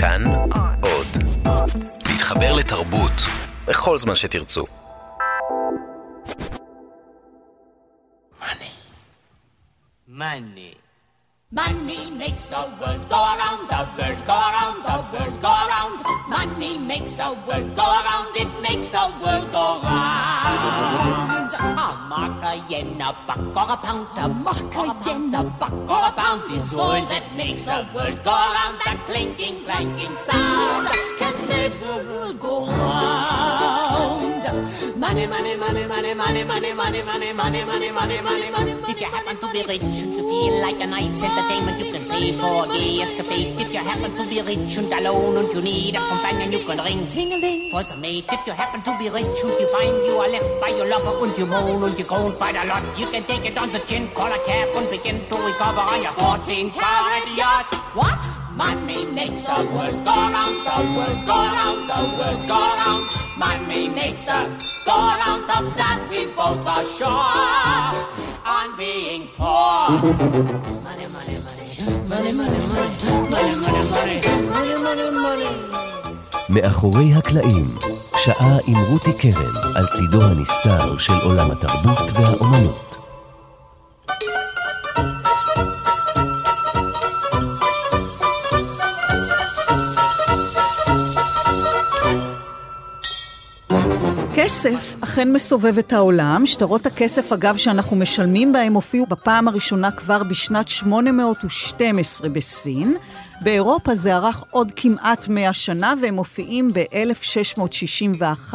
כאן עוד. להתחבר לתרבות בכל זמן שתרצו. Money. Money makes the world go around, the world go around, the world go around. Money makes the world go around, it makes the world go round. A mark, a yen, a buck, or a pound, a mark, yen, a buck, or a pound is all that makes the world go round. That clinking, clanking sound can make the world go round. Money, money, money, money, money, money, money, money, money, money, money, money, money. If you happen to be rich and you feel like a night's entertainment, you can pay for a gay escapade. If you happen to be rich and alone and you need a companion, you can ring ting-a-ling for some mate. If you happen to be rich and you find you are left by your lover and you moan and you groan quite a lot, you can take it on the chin, call a cab and begin to recover on your 14 carat yacht. What? Money makes the world go round, the world go round, the world go round. Money makes the go round of that we both are sure on being poor. Money, money, money. Money, money, money. Money, money, money. Money, money, money. מאחורי הקלעים, שעה עם רותי קרן על צידו הנסתר של עולם התרבות והאומנות. כסף אכן מסובב את העולם. שטרות הכסף, אגב, שאנחנו משלמים בהם, הופיעו בפעם הראשונה כבר בשנת 812 בסין. באירופה זה ארך עוד כמעט 100 שנה, והם מופיעים ב-1661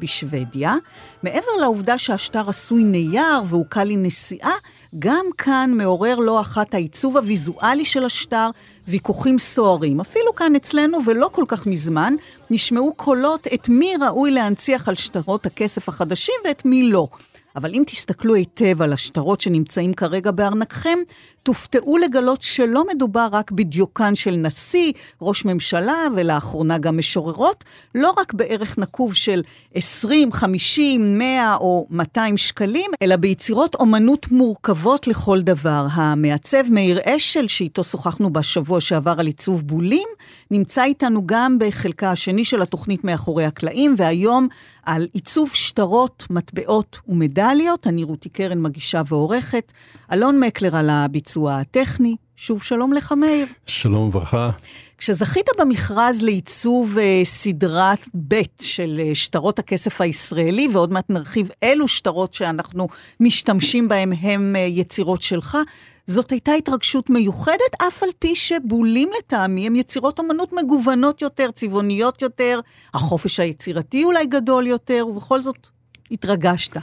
בשוודיה. מעבר לעובדה שהשטר עשוי נייר והוא קל לנשיאה, גם כאן מעורר לא אחת העיצוב הוויזואלי של השטר ויכוחים סוערים. אפילו כאן אצלנו, ולא כל כך מזמן, נשמעו קולות את מי ראוי להנציח על שטרות הכסף החדשים ואת מי לא. אבל אם תסתכלו היטב על השטרות שנמצאים כרגע בארנקכם, תופתעו לגלות שלא מדובר רק בדיוקן של נשיא, ראש ממשלה ולאחרונה גם משוררות, לא רק בערך נקוב של 20, 50, 100 או 200 שקלים, אלא ביצירות אומנות מורכבות לכל דבר. המעצב מאיר אשל, שאיתו שוחחנו בשבוע שעבר על עיצוב בולים, נמצא איתנו גם בחלקה השני של התוכנית מאחורי הקלעים, והיום על עיצוב שטרות, מטבעות ומדליות. אני רותי קרן, מגישה ועורכת. אלון מקלר על הביצוע הטכני. שוב שלום לך, מאיר. שלום וברכה. כשזכית במכרז לעיצוב אה, סדרת ב' של אה, שטרות הכסף הישראלי, ועוד מעט נרחיב אילו שטרות שאנחנו משתמשים בהם הם אה, יצירות שלך, זאת הייתה התרגשות מיוחדת, אף על פי שבולים לטעמי הם יצירות אמנות מגוונות יותר, צבעוניות יותר, החופש היצירתי אולי גדול יותר, ובכל זאת התרגשת.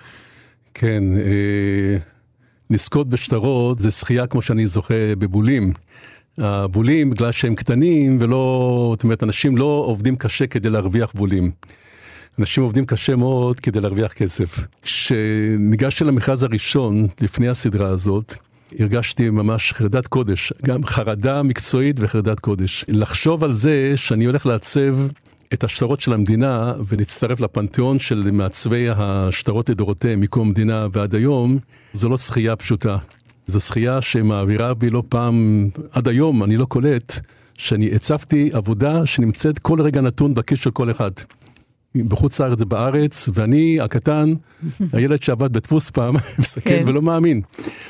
כן, אה, לזכות בשטרות זה זכייה כמו שאני זוכה בבולים. הבולים, בגלל שהם קטנים ולא, זאת אומרת, אנשים לא עובדים קשה כדי להרוויח בולים. אנשים עובדים קשה מאוד כדי להרוויח כסף. כשניגשתי למכרז הראשון, לפני הסדרה הזאת, הרגשתי ממש חרדת קודש, גם חרדה מקצועית וחרדת קודש. לחשוב על זה שאני הולך לעצב את השטרות של המדינה ולהצטרף לפנתיאון של מעצבי השטרות לדורותיהם מקום המדינה ועד היום, זו לא זכייה פשוטה. זו זכייה שמעבירה בי לא פעם, עד היום אני לא קולט, שאני הצבתי עבודה שנמצאת כל רגע נתון בכיס של כל אחד. בחוץ לארץ ובארץ, ואני הקטן, הילד שעבד בדפוס פעם, מסתכל כן. ולא מאמין.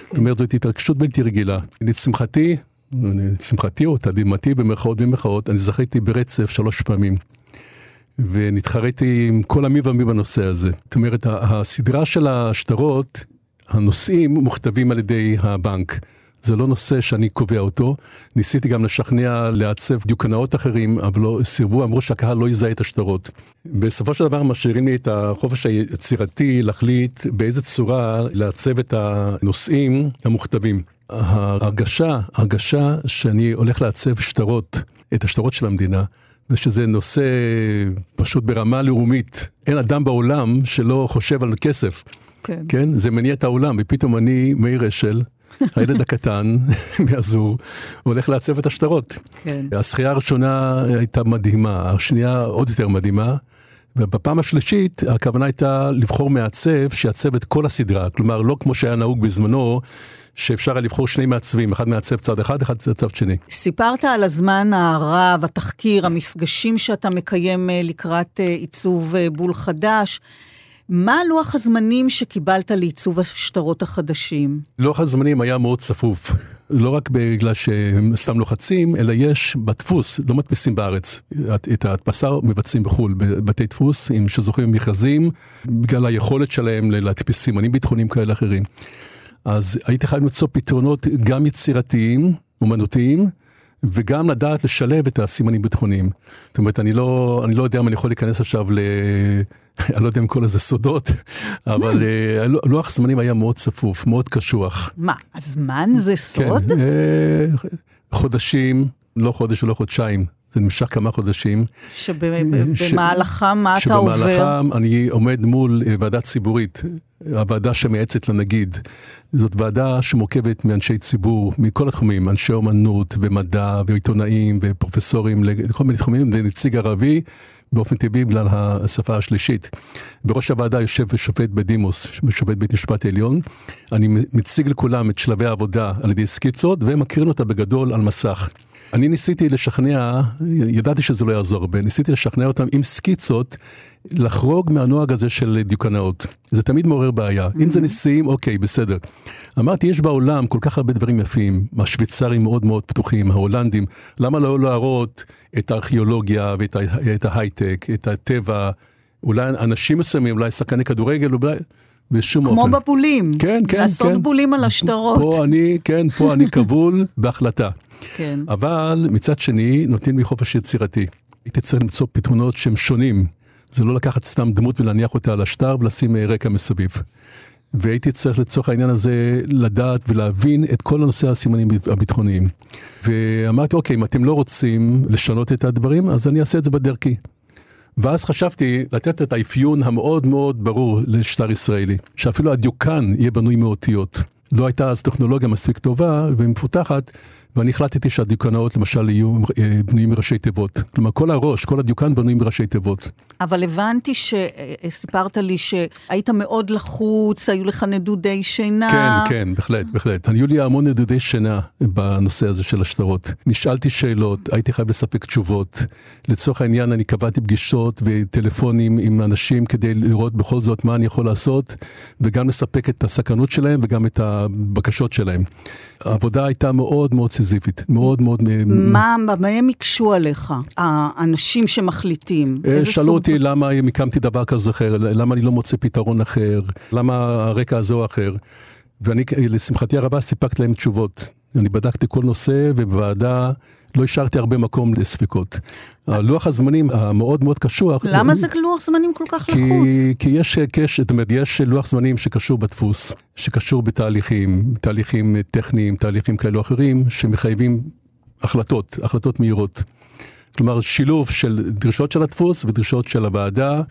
זאת אומרת, זאת התרגשות בלתי רגילה. לשמחתי, לשמחתי או תדהמתי במרכאות ובמרכאות, אני זכיתי ברצף שלוש פעמים. ונתחרתי עם כל המי ומי בנושא הזה. זאת אומרת, הסדרה של השטרות, הנושאים מוכתבים על ידי הבנק. זה לא נושא שאני קובע אותו. ניסיתי גם לשכנע לעצב דיוקנאות אחרים, אבל לא סירבו, אמרו שהקהל לא יזהה את השטרות. בסופו של דבר משאירים לי את החופש היצירתי להחליט באיזה צורה לעצב את הנושאים המוכתבים. ההרגשה, הרגשה שאני הולך לעצב שטרות, את השטרות של המדינה, ושזה נושא פשוט ברמה לאומית. אין אדם בעולם שלא חושב על כסף. כן. כן? זה מניע את העולם, ופתאום אני, מאיר אשל, הילד הקטן מהזור, הולך לעצב את השטרות. כן. הזכייה הראשונה הייתה מדהימה, השנייה עוד יותר מדהימה, ובפעם השלישית הכוונה הייתה לבחור מעצב שיעצב את כל הסדרה, כלומר לא כמו שהיה נהוג בזמנו, שאפשר היה לבחור שני מעצבים, אחד מעצב צד אחד, אחד צד שני. סיפרת על הזמן הרב, התחקיר, המפגשים שאתה מקיים אה, לקראת אה, עיצוב אה, בול חדש. מה לוח הזמנים שקיבלת לעיצוב השטרות החדשים? לוח הזמנים היה מאוד צפוף. לא רק בגלל שהם סתם לוחצים, אלא יש בדפוס, לא מדפיסים בארץ. את ההדפסה מבצעים בחו"ל, בבתי דפוס, עם שזוכים במכרזים, בגלל היכולת שלהם להדפיס סימנים ביטחוניים כאלה אחרים. אז הייתי חייב למצוא פתרונות גם יצירתיים, אומנותיים, וגם לדעת לשלב את הסימנים ביטחוניים. זאת אומרת, אני לא, אני לא יודע אם אני יכול להיכנס עכשיו ל... אני לא יודע אם כל איזה סודות, אבל אה, לוח זמנים היה מאוד צפוף, מאוד קשוח. מה, הזמן זה סוד? כן, חודשים, לא חודש ולא חודשיים. זה נמשך כמה חודשים. שבמהלכם מה אתה עובר? שבמהלכם אני עומד מול אה, ועדה ציבורית, הוועדה שמייעצת לנגיד. זאת ועדה שמורכבת מאנשי ציבור, מכל התחומים, אנשי אומנות ומדע ועיתונאים ופרופסורים לכל מיני תחומים, ונציג ערבי. באופן טבעי בגלל השפה השלישית. בראש הוועדה יושב שופט בדימוס, שופט בית משפט עליון. אני מציג לכולם את שלבי העבודה על ידי סקיצות, מכירים אותה בגדול על מסך. אני ניסיתי לשכנע, ידעתי שזה לא יעזור הרבה, ניסיתי לשכנע אותם עם סקיצות לחרוג מהנוהג הזה של דיוקנאות. זה תמיד מעורר בעיה. Mm-hmm. אם זה mm-hmm. נשיאים, אוקיי, בסדר. אמרתי, יש בעולם כל כך הרבה דברים יפים, השוויצרים מאוד מאוד פתוחים, ההולנדים, למה לא להראות את הארכיאולוגיה ואת ההייטק, את הטבע, אולי אנשים מסוימים, אולי שחקני כדורגל, אולי... בשום כמו אופן. כמו בבולים. כן, כן, לעשות כן. לעשות בולים על השטרות. פה אני, כן, פה אני כבול בהחלטה. כן. אבל מצד שני, נותנים לי חופש יצירתי. הייתי צריך למצוא פתרונות שהם שונים. זה לא לקחת סתם דמות ולהניח אותה על השטר ולשים אה, רקע מסביב. והייתי צריך לצורך העניין הזה לדעת ולהבין את כל הנושא הסימנים הביטחוניים. ואמרתי, אוקיי, אם אתם לא רוצים לשנות את הדברים, אז אני אעשה את זה בדרכי. ואז חשבתי לתת את האפיון המאוד מאוד ברור לשטר ישראלי, שאפילו הדיוקן יהיה בנוי מאותיות. לא הייתה אז טכנולוגיה מספיק טובה ומפותחת, ואני החלטתי שהדיוקנאות למשל יהיו אה, בנויים מראשי תיבות. כלומר, כל הראש, כל הדיוקן בנוי מראשי תיבות. אבל הבנתי שסיפרת לי שהיית מאוד לחוץ, היו לך נדודי שינה. כן, כן, בהחלט, בהחלט. היו לי המון נדודי שינה בנושא הזה של השטרות. נשאלתי שאלות, הייתי חייב לספק תשובות. לצורך העניין, אני קבעתי פגישות וטלפונים עם אנשים כדי לראות בכל זאת מה אני יכול לעשות, וגם לספק את הסכנות שלהם וגם את הבקשות שלהם. העבודה הייתה מאוד מאוד סיזיפית, מאוד מאוד... מה, מה הם הקשו עליך, האנשים שמחליטים? אה, שאלו אותי למה הקמתי דבר כזה אחר, למה אני לא מוצא פתרון אחר, למה הרקע הזה או אחר. ואני, לשמחתי הרבה, סיפקתי להם תשובות. אני בדקתי כל נושא, ובוועדה לא השארתי הרבה מקום לספקות. הלוח הזמנים המאוד מאוד קשוח... למה זה לוח זמנים כל כך כי, לחוץ? כי יש קש, זאת אומרת, יש לוח זמנים שקשור בדפוס, שקשור בתהליכים, תהליכים טכניים, תהליכים כאלו או אחרים, שמחייבים החלטות, החלטות מהירות. כלומר, שילוב של דרישות של הדפוס ודרישות של הוועדה.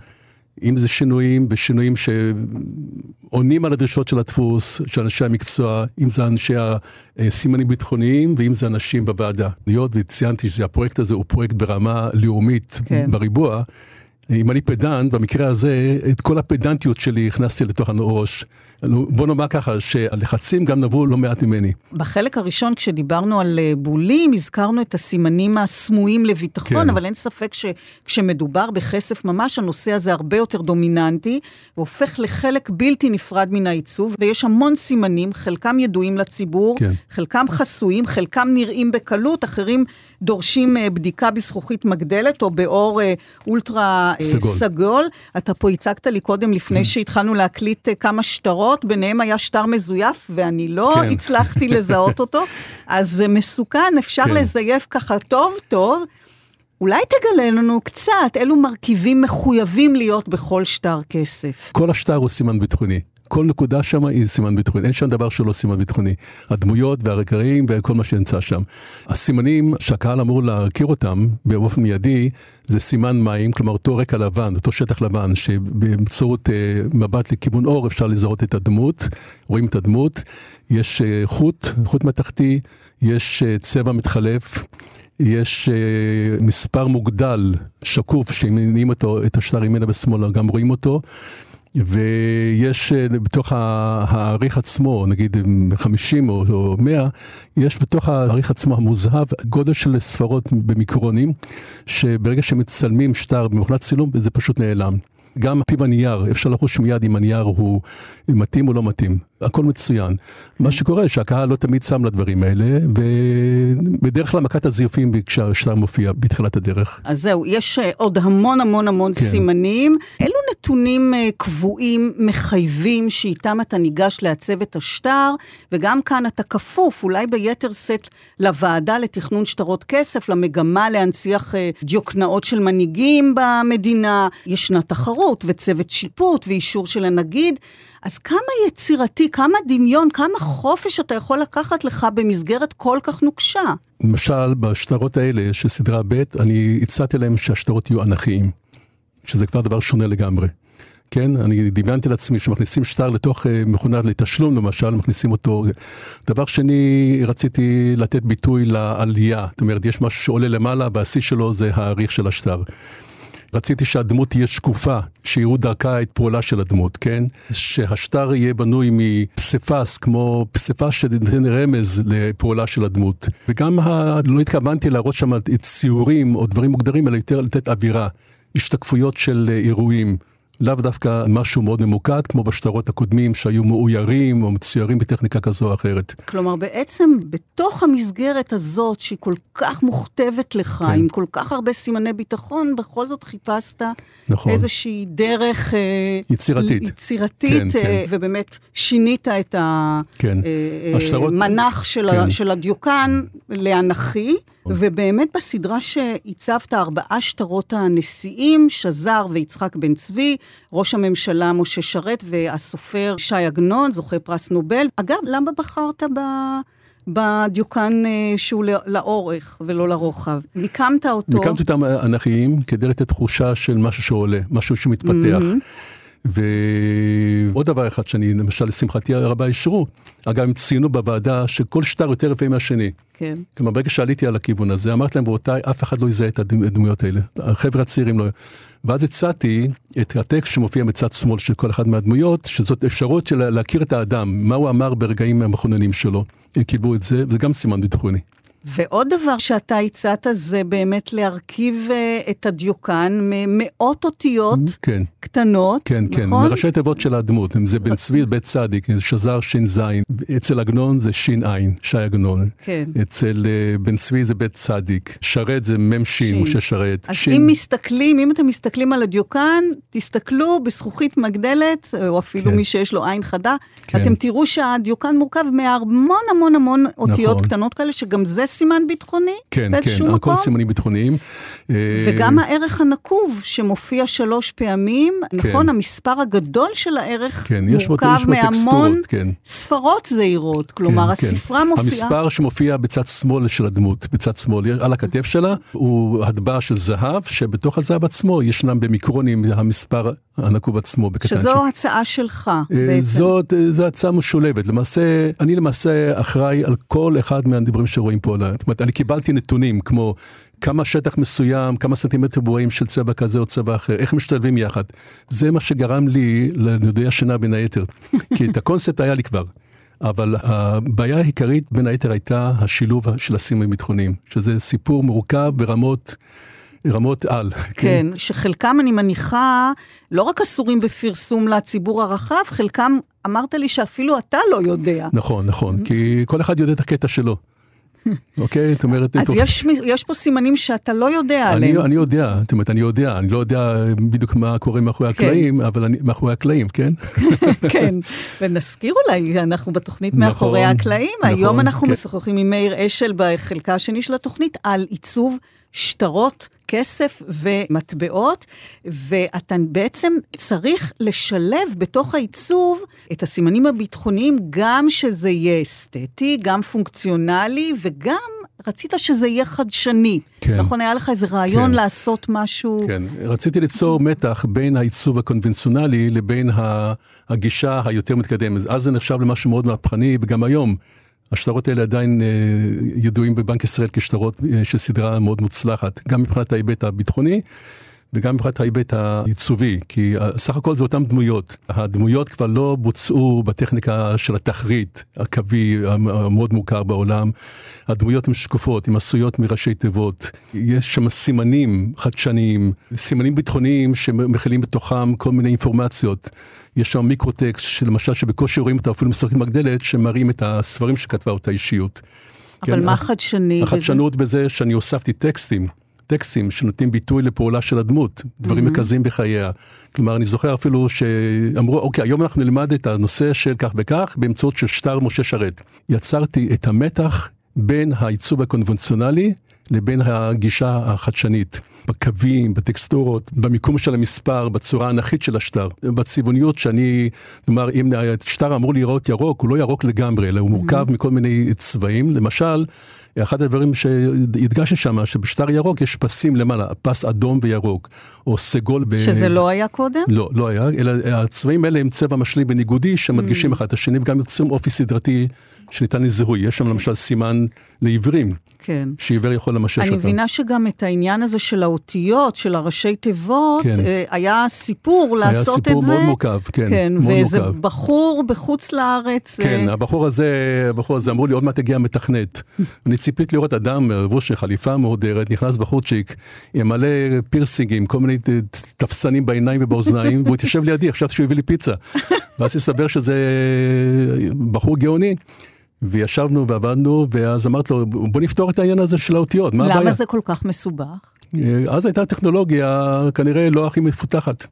אם זה שינויים, בשינויים שעונים על הדרישות של הדפוס, של אנשי המקצוע, אם זה אנשי הסימנים ביטחוניים, ואם זה אנשים בוועדה. היות וציינתי שהפרויקט הזה הוא פרויקט ברמה לאומית כן. בריבוע, אם אני פדנט, במקרה הזה, את כל הפדנטיות שלי הכנסתי לתוך הראש. בוא נאמר ככה, שהלחצים גם נבעו לא מעט ממני. בחלק הראשון, כשדיברנו על אה, בולים, הזכרנו את הסימנים הסמויים לביטחון, כן. אבל אין ספק שכשמדובר בכסף ממש, הנושא הזה הרבה יותר דומיננטי, והופך לחלק בלתי נפרד מן העיצוב, ויש המון סימנים, חלקם ידועים לציבור, כן. חלקם חסויים, חלקם נראים בקלות, אחרים דורשים אה, בדיקה בזכוכית מגדלת, או באור אה, אולטרה סגול. סגול. אתה פה הצגת לי קודם, לפני mm. שהתחלנו להקליט כמה שטרות. ביניהם היה שטר מזויף, ואני לא כן. הצלחתי לזהות אותו, אז זה מסוכן, אפשר כן. לזייף ככה טוב טוב. אולי תגלה לנו קצת, אילו מרכיבים מחויבים להיות בכל שטר כסף. כל השטר הוא סימן ביטחוני. כל נקודה שם היא סימן ביטחוני, אין שם דבר שלא סימן ביטחוני. הדמויות והרקעים וכל מה שנמצא שם. הסימנים שהקהל אמור להכיר אותם באופן מיידי, זה סימן מים, כלומר אותו רקע לבן, אותו שטח לבן, שבאמצעות אה, מבט לכיוון אור אפשר לזהות את הדמות, רואים את הדמות, יש אה, חוט, חוט מתכתי, יש אה, צבע מתחלף. יש uh, מספר מוגדל, שקוף, שאם מניעים אותו, את השטר ימינה ושמאלה, גם רואים אותו. ויש uh, בתוך העריך עצמו, נגיד 50 או, או 100, יש בתוך העריך עצמו המוזהב גודל של ספרות במיקרונים, שברגע שמצלמים שטר במכונת צילום, זה פשוט נעלם. גם טיב הנייר, אפשר לחוש מיד אם הנייר הוא מתאים או לא מתאים. הכל מצוין. מה שקורה שהקהל לא תמיד שם לדברים האלה, ובדרך כלל מכת הזיופים כשהשטר מופיע בתחילת הדרך. אז זהו, יש אה, עוד המון המון המון כן. סימנים. נתונים אה, קבועים מחייבים שאיתם אתה ניגש לעצב את השטר, וגם כאן אתה כפוף, אולי ביתר שאת, לוועדה לתכנון שטרות כסף, למגמה להנציח אה, דיוקנאות של מנהיגים במדינה, ישנה תחרות וצוות שיפוט ואישור של הנגיד. אז כמה יצירתי, כמה דמיון, כמה חופש אתה יכול לקחת לך במסגרת כל כך נוקשה? למשל, בשטרות האלה של סדרה ב', אני הצעתי להם שהשטרות יהיו אנכיים, שזה כבר דבר שונה לגמרי. כן, אני דמיינתי לעצמי שמכניסים שטר לתוך uh, מכונה לתשלום למשל, מכניסים אותו. דבר שני, רציתי לתת ביטוי לעלייה, זאת אומרת, יש משהו שעולה למעלה והשיא שלו זה האריך של השטר. רציתי שהדמות תהיה שקופה, שיראו דרכה את פעולה של הדמות, כן? שהשטר יהיה בנוי מפסיפס, כמו פסיפס שנותן רמז לפעולה של הדמות. וגם ה... לא התכוונתי להראות שם ציורים או דברים מוגדרים, אלא יותר לתת אווירה, השתקפויות של אירועים. לאו דווקא משהו מאוד ממוקד, כמו בשטרות הקודמים שהיו מאוירים או מצוירים בטכניקה כזו או אחרת. כלומר, בעצם בתוך המסגרת הזאת, שהיא כל כך מוכתבת לך, כן. עם כל כך הרבה סימני ביטחון, בכל זאת חיפשת נכון. איזושהי דרך... אה, יצירתית. יצירתית, כן, אה, כן. ובאמת שינית את המנח כן. השטרות... של, כן. של הדיוקן לאנכי. ובאמת בסדרה שהצבת ארבעה שטרות הנשיאים, שזר ויצחק בן צבי, ראש הממשלה משה שרת והסופר ש"י עגנון, זוכה פרס נובל. אגב, למה בחרת ב... בדיוקן אה, שהוא לאורך ולא לרוחב. מיקמת אותו. מיקמתי אותם אנכיים כדי לתת תחושה של משהו שעולה, משהו שמתפתח. Mm-hmm. ועוד דבר אחד שאני, למשל, לשמחתי הרבה אישרו, אגב, הם ציינו בוועדה שכל שטר יותר יפה מהשני. כן. כלומר, ברגע שעליתי על הכיוון הזה, אמרתי להם, רבותיי, אף אחד לא יזהה את הדמויות האלה. החבר'ה הצעירים לא... ואז הצעתי את הטקסט שמופיע מצד שמאל של כל אחת מהדמויות, שזאת אפשרות של להכיר את האדם, מה הוא אמר ברגעים המכוננים שלו. הם קיבלו את זה, וזה גם סימן ביטחוני. ועוד דבר שאתה הצעת זה באמת להרכיב uh, את הדיוקן ממאות אותיות כן. קטנות, כן, כן, נכון? כן, מראשי תיבות של הדמות, אם זה בן צבי, בית צדיק, שזר זין, אצל עגנון זה עין, שי עגנון, כן. אצל uh, בן צבי זה בית צדיק, שרת זה שין, משה שרת. אז שין... אם מסתכלים, אם אתם מסתכלים על הדיוקן, תסתכלו בזכוכית מגדלת, או אפילו כן. מי שיש לו עין חדה, כן. אתם תראו שהדיוקן מורכב מהמון המון המון אותיות נכון. קטנות כאלה, שגם זה סימן ביטחוני כן, כן, מקום. הכל סימנים ביטחוניים. וגם אה, הערך הנקוב שמופיע שלוש פעמים, כן. נכון, המספר הגדול של הערך כן, מורכב מהמון כן. ספרות זהירות, כלומר כן, הספרה כן. מופיעה... המספר שמופיע בצד שמאל של הדמות, בצד שמאל, על הכתף שלה, הוא הטבעה של זהב, שבתוך הזהב עצמו ישנם במיקרונים המספר הנקוב עצמו בקטנצ'יק. שזו הצעה שלך אה, בעצם. זאת, אה, זו הצעה משולבת. למעשה, אני למעשה אחראי על כל אחד מהדברים שרואים פה. זאת אומרת, אני קיבלתי נתונים כמו כמה שטח מסוים, כמה סנטימטר בועים של צבע כזה או צבע אחר, איך משתלבים יחד. זה מה שגרם לי לנדודי השינה בין היתר. כי את הקונספט היה לי כבר. אבל הבעיה העיקרית בין היתר הייתה השילוב של הסימנים הביטחוניים, שזה סיפור מורכב ברמות... רמות על. כן, כן, שחלקם אני מניחה לא רק אסורים בפרסום לציבור הרחב, חלקם אמרת לי שאפילו אתה לא יודע. נכון, נכון, כי כל אחד יודע את הקטע שלו. אוקיי? זאת אומרת... אז יש, יש פה סימנים שאתה לא יודע עליהם. אני, אני יודע, זאת אומרת, אני יודע, אני לא יודע בדיוק מה קורה מאחורי כן. הקלעים, אבל אני, מאחורי הקלעים, כן? כן, ונזכיר אולי, אנחנו בתוכנית נכון, מאחורי הקלעים, נכון, היום אנחנו כן. משוחחים עם מאיר אשל בחלקה השני של התוכנית על עיצוב שטרות, כסף ומטבעות, ואתה בעצם צריך לשלב בתוך העיצוב את הסימנים הביטחוניים, גם שזה יהיה אסתטי, גם פונקציונלי, וגם רצית שזה יהיה חדשני. כן. נכון, היה לך איזה רעיון כן. לעשות משהו... כן, רציתי ליצור מתח בין העיצוב הקונבנציונלי לבין הגישה היותר מתקדמת. אז זה נחשב למשהו מאוד מהפכני, וגם היום. השטרות האלה עדיין ידועים בבנק ישראל כשטרות של סדרה מאוד מוצלחת, גם מבחינת ההיבט הביטחוני. וגם מבחינת ההיבט העיצובי, כי סך הכל זה אותן דמויות. הדמויות כבר לא בוצעו בטכניקה של התחריט הקווי המאוד מוכר בעולם. הדמויות הן שקופות, הן עשויות מראשי תיבות. יש שם סימנים חדשניים, סימנים ביטחוניים שמכילים בתוכם כל מיני אינפורמציות. יש שם מיקרוטקסט, שלמשל שבקושי רואים אותה אפילו משחקת מגדלת, שמראים את הספרים שכתבה אותה אישיות. אבל כן, מה חדשני? החדשנות בזה? בזה שאני הוספתי טקסטים. טקסטים שנותנים ביטוי לפעולה של הדמות, דברים mm-hmm. מרכזיים בחייה. כלומר, אני זוכר אפילו שאמרו, אוקיי, היום אנחנו נלמד את הנושא של כך וכך באמצעות של שטר משה שרת. יצרתי את המתח בין העיצוב הקונבנציונלי לבין הגישה החדשנית. בקווים, בטקסטורות, במיקום של המספר, בצורה האנכית של השטר, בצבעוניות שאני, כלומר, אם השטר אמור להיראות ירוק, הוא לא ירוק לגמרי, אלא הוא מורכב mm-hmm. מכל מיני צבעים. למשל, אחד הדברים שהדגשתי שם, שבשטר ירוק יש פסים למעלה, פס אדום וירוק, או סגול. ו... שזה לא היה קודם? לא, לא היה, אלא הצבעים האלה הם צבע משלים וניגודי, שמדגישים mm. אחד את השני, וגם יוצרים אופי סדרתי שניתן לזיהוי. יש שם למשל סימן לעיוורים, כן. שעיוור יכול למשש אותם. אני מבינה שגם את העניין הזה של האותיות, של הראשי תיבות, כן. אה, היה סיפור לעשות את זה. היה סיפור מאוד מורכב, כן, כן מאוד מורכב. ואיזה בחור בחוץ לארץ. כן, אה... הבחור הזה, הבחור הזה אמרו לי, עוד מעט הגיע מתכנת. אני ציפיתי לראות אדם לבוש חליפה מהודרת, נכנס בחורצ'יק, עם מלא פירסינגים, כל מיני תפסנים בעיניים ובאוזניים, והוא התיישב לידי, חשבתי שהוא הביא לי פיצה. ואז הסתבר שזה בחור גאוני. וישבנו ועבדנו, ואז אמרתי לו, בוא נפתור את העניין הזה של האותיות, מה הבעיה? למה זה כל כך מסובך? אה, אז הייתה טכנולוגיה כנראה לא הכי מפותחת.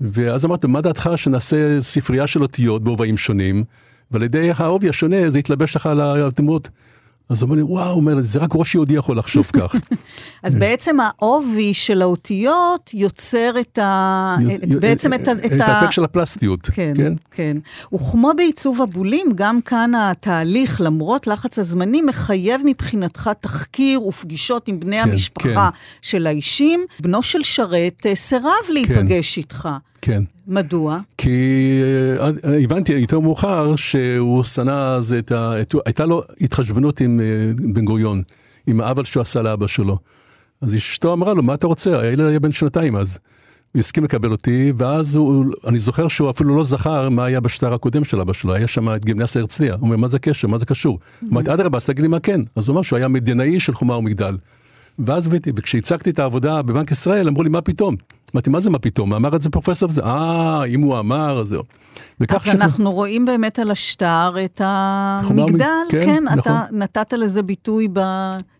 ואז אמרתי, מה דעתך שנעשה ספרייה של אותיות בהובעים שונים, ועל ידי העובי השונה זה יתלבש לך על הדמות. אז הוא אומר לי, וואו, אומר, זה רק ראש יהודי יכול לחשוב כך. אז בעצם העובי של האותיות יוצר את ה... בעצם את ה... את האפקט של הפלסטיות. כן, כן, כן. וכמו בעיצוב הבולים, גם כאן התהליך, למרות לחץ הזמני, מחייב מבחינתך תחקיר ופגישות עם בני כן, המשפחה כן. של האישים. בנו של שרת אה, סירב להיפגש כן. איתך. כן. מדוע? כי uh, הבנתי יותר מאוחר שהוא שנא אז את ה... הייתה לו התחשבנות עם uh, בן גוריון, עם העוול שהוא עשה לאבא שלו. אז אשתו אמרה לו, מה אתה רוצה? הילד היה בן שנתיים אז. הוא הסכים לקבל אותי, ואז הוא, אני זוכר שהוא אפילו לא זכר מה היה בשטר הקודם של אבא שלו, היה שם את גימנסיה הרצליה. הוא אומר, מה זה הקשר? מה זה קשור? אמרתי, אדרבה, אז תגיד לי מה כן. אז הוא אמר שהוא היה מדינאי של חומה ומגדל. ואז וכשהצגתי את העבודה בבנק ישראל, אמרו לי, מה פתאום? אמרתי, מה זה מה פתאום? אמר את זה פרופסור וזה, אה, אם הוא אמר, אז זהו. אז שכן... אנחנו רואים באמת על השטר את המגדל, כן, כן נכון. אתה נתת לזה ביטוי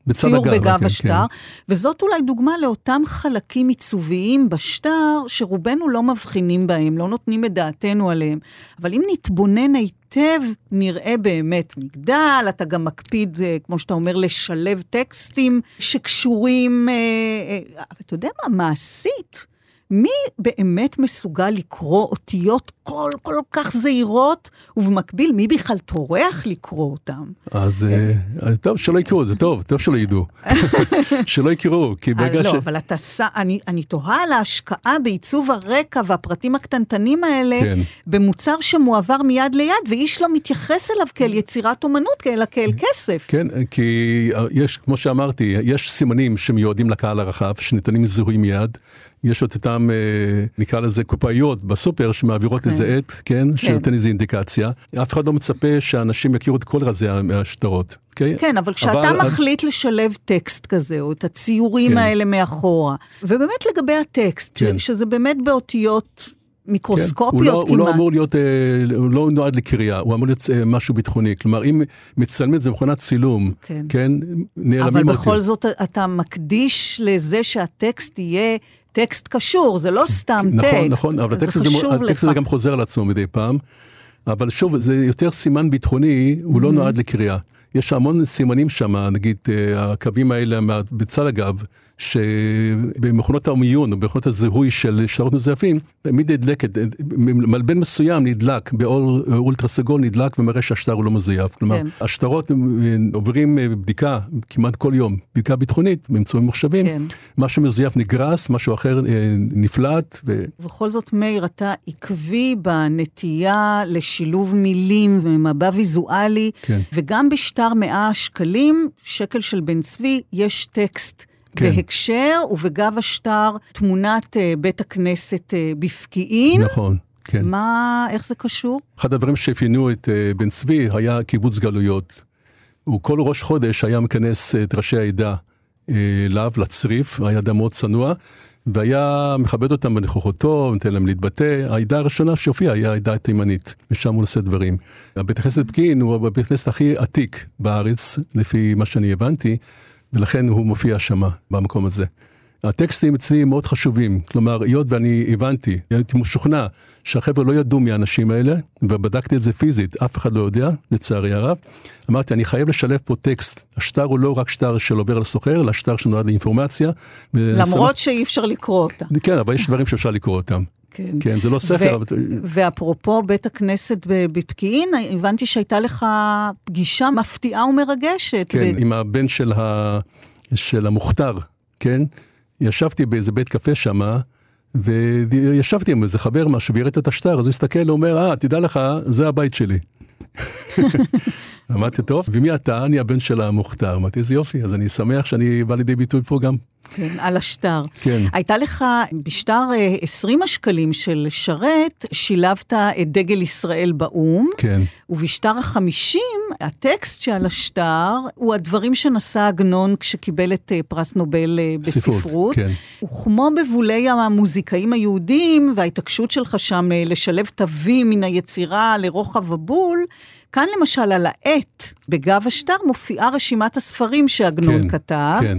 בציור בגב כן, השטר, כן. וזאת אולי דוגמה לאותם חלקים עיצוביים בשטר, שרובנו לא מבחינים בהם, לא נותנים את דעתנו עליהם. אבל אם נתבונן היטב, נראה באמת מגדל, אתה גם מקפיד, אה, כמו שאתה אומר, לשלב טקסטים שקשורים, אה, אה, אתה יודע מה, מעשית. מי באמת מסוגל לקרוא אותיות כל כל כך זהירות, ובמקביל, מי בכלל טורח לקרוא אותם? אז אה, טוב שלא יקראו, זה טוב, טוב שלא ידעו. שלא יקראו, כי ברגע אה, לא, ש... לא, אבל אתה, אני, אני תוהה על ההשקעה בעיצוב הרקע והפרטים הקטנטנים האלה, כן. במוצר שמועבר מיד ליד, ואיש לא מתייחס אליו כאל יצירת אומנות, אלא כאל כסף. כן, כי אה, יש, כמו שאמרתי, יש סימנים שמיועדים לקהל הרחב, שניתנים לזיהוי מיד. יש את אותם, נקרא לזה קופאיות בסופר, שמעבירות כן. איזה עט, כן, כן. שנותן איזה אינדיקציה. אף אחד לא מצפה שאנשים יכירו את כל רזי השטרות. Okay? אוקיי? כן, אבל כשאתה אבל... מחליט לשלב טקסט כזה, או את הציורים כן. האלה מאחורה, ובאמת לגבי הטקסט, כן. שזה באמת באותיות מיקרוסקופיות כן, הוא לא, כמעט. הוא לא אמור להיות, אה, הוא לא נועד לקריאה, הוא אמור להיות אה, משהו ביטחוני. כלומר, אם מצלמים את זה במכונת צילום, כן, כן נעלמים אותי. אבל בכל זאת אתה מקדיש לזה שהטקסט יהיה טקסט קשור, זה לא סתם נכון, טקסט. נכון, נכון, אבל הטקסט הזה, הטקסט הזה גם חוזר על עצמו מדי פעם. אבל שוב, זה יותר סימן ביטחוני, הוא לא נועד לקריאה. יש המון סימנים שם, נגיד אה, הקווים האלה בצד הגב, שבמכונות המיון, במכונות הזיהוי של שטרות מזויפים, תמיד נדלקת, מלבן מסוים נדלק, באור אולטרה סגול נדלק ומראה שהשטר הוא לא מזויף. כלומר, כן. השטרות עוברים אה, בדיקה כמעט כל יום, בדיקה ביטחונית באמצעים ממוחשבים, כן. משהו מזויף נגרס, משהו אחר אה, נפלט. ו... ובכל זאת, מאיר, אתה עקבי בנטייה לשילוב מילים ומבע ויזואלי, כן. וגם בשטרות. שטר 100 שקלים, שקל של בן צבי, יש טקסט כן. בהקשר, ובגב השטר תמונת אה, בית הכנסת אה, בפקיעין. נכון, כן. מה, איך זה קשור? אחד הדברים שאפיינו את אה, בן צבי היה קיבוץ גלויות. הוא כל ראש חודש היה מכנס את ראשי העדה אליו, לצריף, היה אדם מאוד צנוע, והיה מכבד אותם בנוכחותו, נותן להם להתבטא. העדה הראשונה שהופיעה היה העדה התימנית, ושם הוא נושא דברים. הבית הכנסת פקיעין הוא הבית הכנסת הכי עתיק בארץ, לפי מה שאני הבנתי, ולכן הוא מופיע שמה, במקום הזה. הטקסטים אצלי מאוד חשובים, כלומר, היות ואני הבנתי, הייתי משוכנע שהחבר'ה לא ידעו מי האנשים האלה, ובדקתי את זה פיזית, אף אחד לא יודע, לצערי הרב. אמרתי, אני חייב לשלב פה טקסט. השטר הוא לא רק שטר של עובר לסוחר, אלא שטר שנועד לאינפורמציה. למרות שאי אפשר לקרוא אותה. כן, אבל יש דברים שאפשר לקרוא אותם. כן. כן, זה לא ספר, ו- אבל... ואפרופו בית הכנסת בפקיעין, הבנתי שהייתה לך פגישה מפתיעה ומרגשת. כן, ב- עם הבן של, ה... של המוכתר, כן? ישבתי באיזה בית קפה שמה, וישבתי עם איזה חבר משהו, והראית את השטר, אז הוא הסתכל, הוא אומר, אה, תדע לך, זה הבית שלי. אמרתי, טוב, ומי אתה? אני הבן של המוכתר. אמרתי, איזה יופי, אז אני שמח שאני בא לידי ביטוי פה גם. כן, על השטר. כן. הייתה לך, בשטר אה, 20 השקלים של שרת, שילבת את דגל ישראל באו"ם, כן. ובשטר החמישים, הטקסט שעל השטר הוא הדברים שנשא עגנון כשקיבל את אה, פרס נובל אה, ספרות, בספרות. כן. וכמו בבולי המוזיקאים היהודים, וההתעקשות שלך שם אה, לשלב תווים מן היצירה לרוחב הבול, כאן למשל על העט בגב השטר מופיעה רשימת הספרים שעגנון כן, כתב. כן.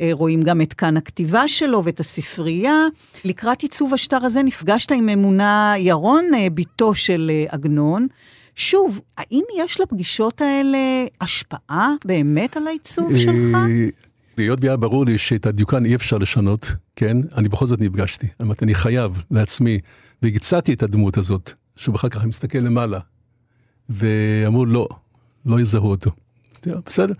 אה, רואים גם את כאן הכתיבה שלו ואת הספרייה. לקראת עיצוב השטר הזה נפגשת עם אמונה ירון, אה, בתו של אה, עגנון. שוב, האם יש לפגישות האלה השפעה באמת על העיצוב שלך? אה, היות והיה ברור לי שאת הדיוקן אי אפשר לשנות, כן? אני בכל זאת נפגשתי. אמרתי, אני חייב לעצמי, והצעתי את הדמות הזאת, שבאחר כך אני מסתכל למעלה, ואמרו, לא, לא יזהו אותו. אמרתי, בסדר,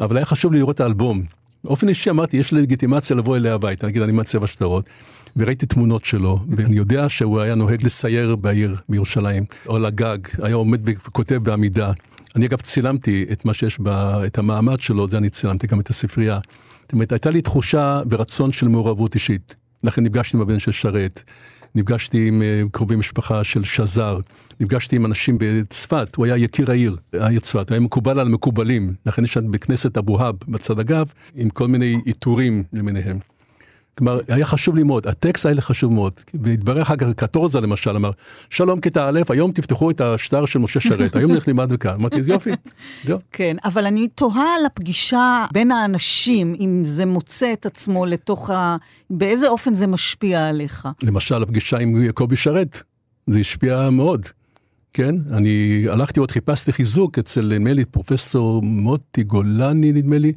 אבל היה חשוב לי לראות את האלבום. באופן אישי אמרתי, יש לי לגיטימציה לבוא אליה הביתה, נגיד, אני מעצב שטרות, וראיתי תמונות שלו, ואני יודע שהוא היה נוהג לסייר בעיר, בירושלים, או על הגג, היה עומד וכותב בעמידה. אני אגב צילמתי את מה שיש, ב, את המעמד שלו, זה אני צילמתי גם את הספרייה. זאת אומרת, הייתה לי תחושה ורצון של מעורבות אישית. לכן נפגשתי עם הבן של שרת, נפגשתי עם אה, קרובי משפחה של שזר, נפגשתי עם אנשים בצפת, הוא היה יקיר העיר, העיר צפת, היה מקובל על המקובלים, לכן יש שם בכנסת אבוהב בצד הגב, עם כל מיני עיטורים למיניהם. כלומר, היה חשוב לי מאוד, הטקסט לי חשוב מאוד, והתברר אחר כך, קטורזה למשל אמר, שלום כיתה א', היום תפתחו את השטר של משה שרת, היום נלך לימד וכאן, אמרתי, אז יופי, זהו. כן, אבל אני תוהה על הפגישה בין האנשים, אם זה מוצא את עצמו לתוך ה... באיזה אופן זה משפיע עליך. למשל, הפגישה עם קובי שרת, זה השפיע מאוד. כן, אני הלכתי עוד חיפשתי חיזוק אצל, נדמה לי, פרופסור מוטי גולני, נדמה לי,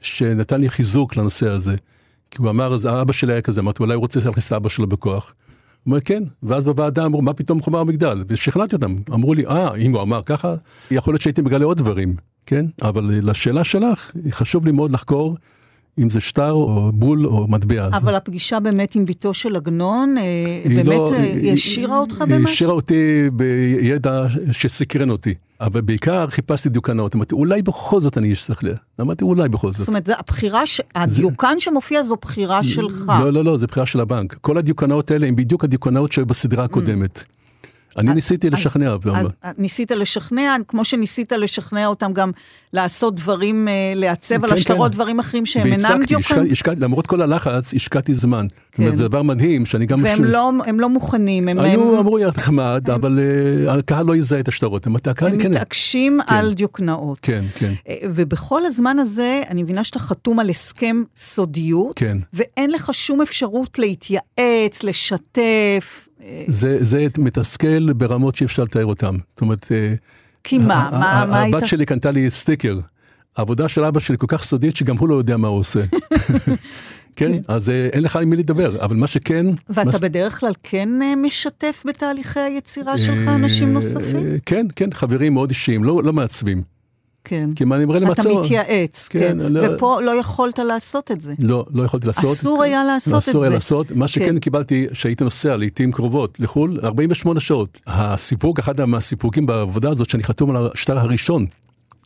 שנתן לי חיזוק לנושא הזה. כי הוא אמר, אז אבא שלי היה כזה, אמרתי, אולי הוא רוצה להכניס את אבא שלו בכוח. הוא אומר, כן, ואז בוועדה אמרו, מה פתאום חומה המגדל? ושכנעתי אותם, אמרו לי, אה, אם הוא אמר ככה, יכול להיות שהייתי מגלה עוד דברים, כן? אבל לשאלה שלך, חשוב לי מאוד לחקור אם זה שטר או בול או מטבע. אבל הפגישה באמת עם בתו של עגנון, אה, היא באמת לא- אה, היא היא- השאירה אותך היא במשהו? השאירה אותי בידע שסקרן אותי. אבל בעיקר חיפשתי דיוקנות, אמרתי, אולי בכל זאת אני ל... אמרתי, אולי בכל זאת. זאת אומרת, זה הבחירה, ש... הדיוקן שמופיע זו בחירה שלך. לא, לא, לא, זה בחירה של הבנק. כל הדיוקנאות האלה הם בדיוק הדיוקנאות שהיו בסדרה הקודמת. אני ניסיתי לשכנע, אז, אבל- אז ניסית לשכנע, כמו שניסית לשכנע אותם גם לעשות דברים, אה, לעצב על כן, השטרות כן. דברים אחרים שהם אינם והצגתי, דיוקן, השקעתי- למרות כל הלחץ, השקעתי זמן. זאת אומרת, כן. זה דבר מדהים, שאני גם... והם ש- לא, הם לא מוכנים, הם, היו, הם, אמרו, יא נחמד, אבל אה, הקהל לא יזהה את השטרות. הקהל הם כן. מתעקשים כן. על דיוקנאות. כן, כן. אה, ובכל הזמן הזה, אני מבינה שאתה חתום על הסכם סודיות, כן. ואין לך שום אפשרות להתייעץ, לשתף. זה, זה מתסכל ברמות שאי אפשר לתאר אותן. זאת אומרת, אה, כי מה, מה, מה היית... הבת שלי קנתה לי סטיקר. העבודה של אבא שלי כל כך סודית שגם הוא לא יודע מה הוא עושה. כן, אז אה, אין לך עם מי לדבר, אבל מה שכן... ואתה מה בדרך כלל כן אה, משתף בתהליכי היצירה שלך אנשים נוספים? כן, כן, חברים מאוד אישיים, לא לא מעצבים. כן. כי מה אני אתה למצוא... מתייעץ, כן, כן. לא- ופה לא יכולת לעשות את זה. לא, לא יכולתי לעשות. אסור היה לעשות את אסור היה זה. לעשות. מה שכן כן. קיבלתי, שהייתי נוסע לעיתים קרובות לחו"ל, 48 שעות. הסיפוק, אחד מהסיפוקים בעבודה הזאת, שאני חתום על השטר הראשון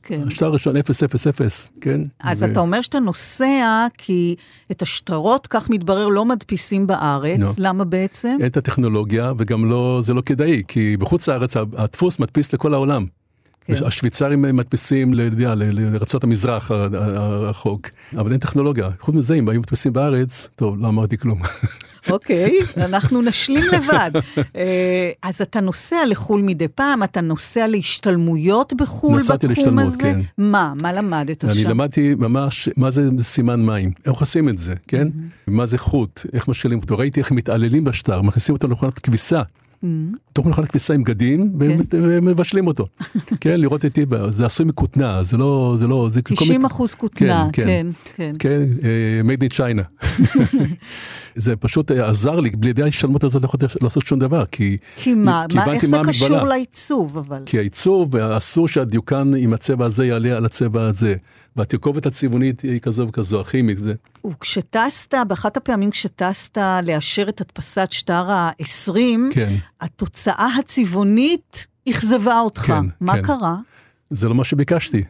כן. השטר הראשון 000, כן? אז ו- אתה אומר שאתה נוסע כי את השטרות, כך מתברר, לא מדפיסים בארץ. לא. למה בעצם? אין את הטכנולוגיה, וגם לא, זה לא כדאי, כי בחוץ לארץ הדפוס מדפיס לכל העולם. כן. השוויצרים מדפיסים לארצות המזרח הרחוק, אבל אין טכנולוגיה. חוץ מזה, אם היו מדפיסים בארץ, טוב, לא אמרתי כלום. אוקיי, אנחנו נשלים לבד. אה, אז אתה נוסע לחו"ל מדי פעם, אתה נוסע להשתלמויות בחו"ל נסעתי בתחום להשתלמות, הזה? כן. מה? מה למדת אני שם? למדתי ממש מה זה סימן מים, איך עושים את זה, כן? מה זה חוט, איך משאלים אותו. ראיתי איך מתעללים בשטר, מכניסים אותו למכונת כביסה. תוך מכונת כביסה עם בגדים, כן. ומבשלים אותו. כן, לראות את טיבה, זה עשוי מכותנה, זה לא, זה לא, זה כל 90 מיני- אחוז כותנה, כן, כן. כן, אה, made in China. זה פשוט אה, עזר לי, בלי ההשתלמות הזאת לא יכולתי לעשות שום דבר, כי... כי מה, כי מה איך זה המגבלה. קשור לעיצוב, אבל? כי העיצוב, אסור שהדיוקן עם הצבע הזה יעלה על הצבע הזה. והתרכובת הצבעונית היא כזו וכזו, הכימית. זה- וכשטסת, באחת הפעמים כשטסת לאשר את הדפסת שטר ה-20, כן. התוצאה הצבעונית אכזבה אותך. כן, מה כן. קרה? זה לא מה שביקשתי.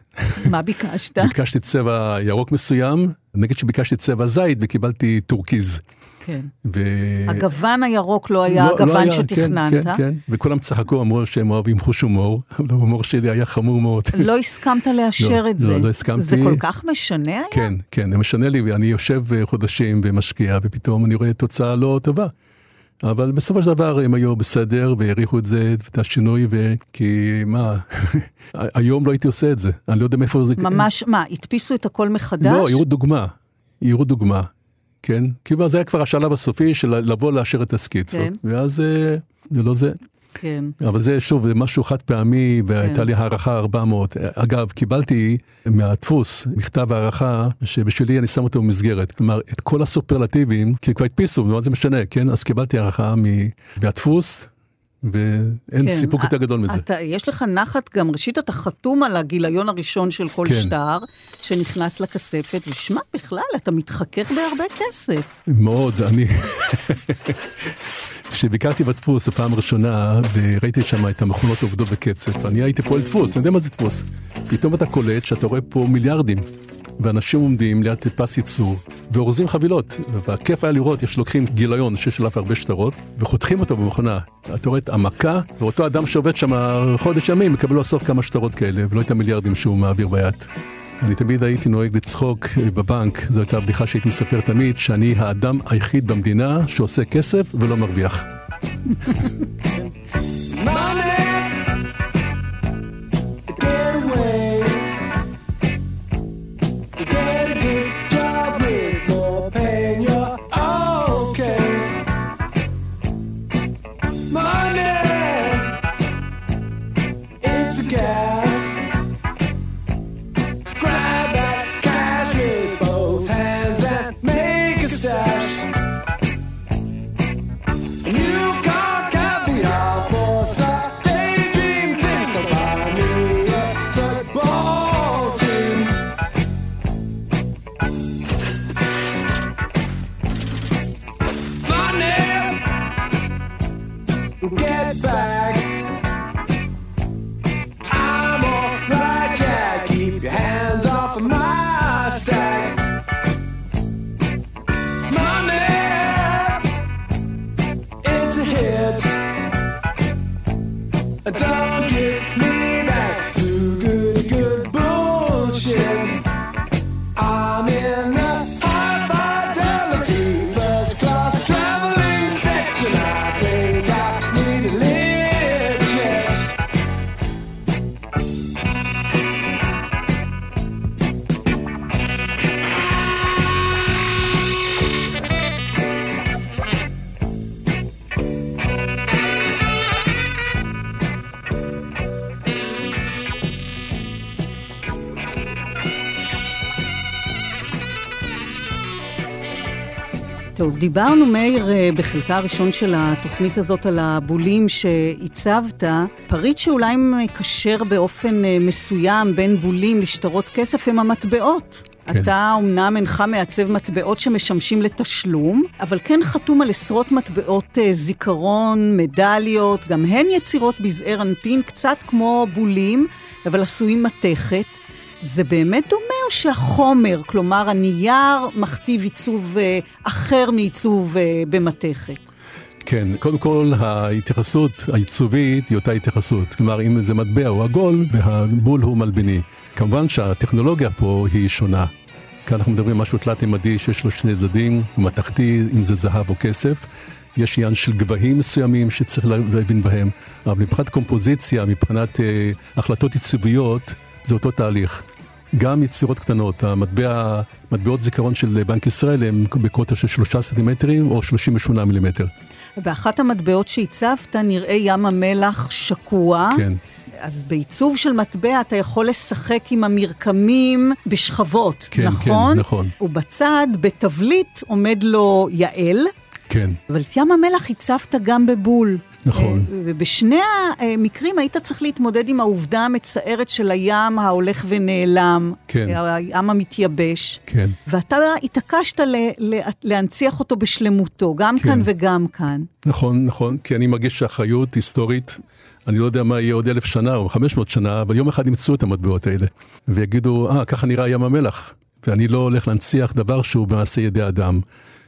מה ביקשת? ביקשתי צבע ירוק מסוים, נגיד שביקשתי צבע זית וקיבלתי טורקיז. כן. ו... הגוון הירוק לא היה לא- לא הגוון היה, שתכננת. כן, כן, כן, וכולם צחקו, אמרו שהם אוהבים חוש הומור, אבל ההומור שלי היה חמור מאוד. לא הסכמת לאשר לא, את זה. לא, לא הסכמתי. זה כל כך משנה היה? כן, כן, זה משנה לי, ואני יושב אה, חודשים ומשקיע, ופתאום אני רואה תוצאה לא טובה. אבל בסופו של דבר הם היו בסדר, והעריכו את זה, את השינוי, וכי מה, היום לא הייתי עושה את זה, אני לא יודע מאיפה זה... ממש, מה, הדפיסו את הכל מחדש? לא, יראו דוגמה, יראו דוגמה, כן? כי זה היה כבר השלב הסופי של לבוא לאשר את הסקיצות, כן. ואז אה, זה לא זה. כן. אבל זה שוב, זה משהו חד פעמי, והייתה לי הערכה 400. אגב, קיבלתי מהדפוס מכתב הערכה, שבשבילי אני שם אותו במסגרת. כלומר, את כל הסופרלטיבים, כי כבר הדפיסו, מה זה משנה, כן? אז קיבלתי הערכה מהדפוס, ואין כן. סיפוק יותר גדול מזה. אתה, יש לך נחת, גם ראשית אתה חתום על הגיליון הראשון של כל כן. שטר, שנכנס לכספת, ושמע, בכלל, אתה מתחכך בהרבה כסף. מאוד, אני... כשביקרתי בדפוס הפעם הראשונה, וראיתי שם את המכונות עובדות בקצב, אני הייתי פועל דפוס, אני יודע מה זה דפוס. פתאום אתה קולט שאתה רואה פה מיליארדים, ואנשים עומדים ליד פס ייצור, ואורזים חבילות. והכיף היה לראות, יש לוקחים גיליון שיש עליו הרבה שטרות, וחותכים אותו במכונה. אתה רואה את המכה, ואותו אדם שעובד שם חודש ימים, מקבל בסוף כמה שטרות כאלה, ולא את המיליארדים שהוא מעביר ביד. אני תמיד הייתי נוהג לצחוק אה, בבנק, זו הייתה בדיחה שהייתי מספר תמיד, שאני האדם היחיד במדינה שעושה כסף ולא מרוויח. טוב, דיברנו, מאיר, אה, בחלקה הראשון של התוכנית הזאת על הבולים שהצבת. פריט שאולי מקשר באופן אה, מסוים בין בולים לשטרות כסף הם המטבעות. כן. אתה אומנם אינך מעצב מטבעות שמשמשים לתשלום, אבל כן חתום על עשרות מטבעות אה, זיכרון, מדליות, גם הן יצירות בזעיר אנפין, קצת כמו בולים, אבל עשויים מתכת. זה באמת דומה או שהחומר, כלומר הנייר, מכתיב עיצוב אה, אחר מעיצוב אה, במתכת? כן, קודם כל ההתייחסות העיצובית היא אותה התייחסות. כלומר, אם זה מטבע הוא עגול והבול הוא מלבני. כמובן שהטכנולוגיה פה היא שונה. כאן אנחנו מדברים על משהו תלת-ממדי שיש לו שני צדדים, מתכתי, אם זה זהב או כסף. יש עניין של גבהים מסוימים שצריך להבין בהם, אבל מבחינת קומפוזיציה, מבחינת אה, החלטות עיצוביות, זה אותו תהליך. גם יצירות קטנות, המטבע, מטבעות זיכרון של בנק ישראל הם בקוטר של שלושה סנטימטרים או 38 מילימטר. באחת המטבעות שהצבת נראה ים המלח שקוע. כן. אז בעיצוב של מטבע אתה יכול לשחק עם המרקמים בשכבות, כן, נכון? כן, נכון. ובצד, בתבליט, עומד לו יעל, כן, אבל את ים המלח הצבת גם בבול. נכון. אה, ובשני המקרים היית צריך להתמודד עם העובדה המצערת של הים ההולך ונעלם, כן. אה, הים המתייבש. כן. ואתה התעקשת ל- ל- להנציח אותו בשלמותו, גם כן. כאן וגם כאן. נכון, נכון, כי אני מרגיש שאחריות היסטורית, אני לא יודע מה יהיה עוד אלף שנה או חמש מאות שנה, אבל יום אחד ימצאו את המטבעות האלה, ויגידו, אה, ככה נראה ים המלח, ואני לא הולך להנציח דבר שהוא במעשה ידי אדם.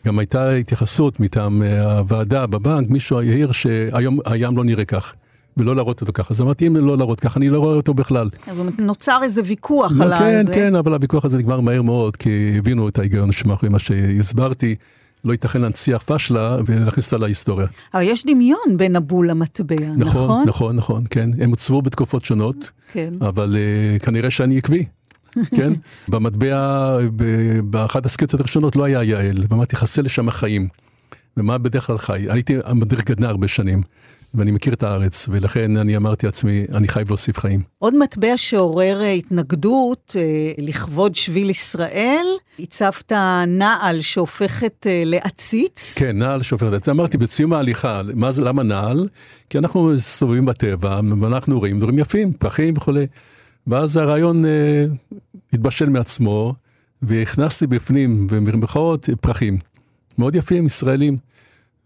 גם הייתה התייחסות מטעם אה, הוועדה בבנק, מישהו העיר שהיום הים לא נראה כך, ולא להראות אותו ככה. אז אמרתי, אם לא להראות ככה, אני לא רואה אותו בכלל. אז נוצר איזה ויכוח לא, על כן, זה. כן, אבל הוויכוח הזה נגמר מהר מאוד, כי הבינו את ההיגיון שמאחורי מה שהסברתי. לא ייתכן להנציח פשלה ולהכניס אותה להיסטוריה. אבל יש דמיון בין הבול למטבע, נכון? נכון, נכון, נכון, כן. הם הוצבו בתקופות שונות, כן. אבל uh, כנראה שאני עקבי. כן? במטבע, באחת הסקציות הראשונות לא היה יעל, ואמרתי, חסר לי שם החיים. ומה בדרך כלל חי? הייתי מדריך גדנ"ע הרבה שנים, ואני מכיר את הארץ, ולכן אני אמרתי לעצמי, אני חייב להוסיף חיים. עוד מטבע שעורר אה, התנגדות אה, לכבוד שביל ישראל, הצבת נעל שהופכת אה, לעציץ. כן, נעל את זה. אמרתי, בסיום ההליכה, מה זה, למה נעל? כי אנחנו מסתובבים בטבע, ואנחנו רואים דברים יפים, פרחים וכולי. ואז הרעיון אה, התבשל מעצמו, והכנסתי בפנים, במרכאות, פרחים. מאוד יפים, ישראלים.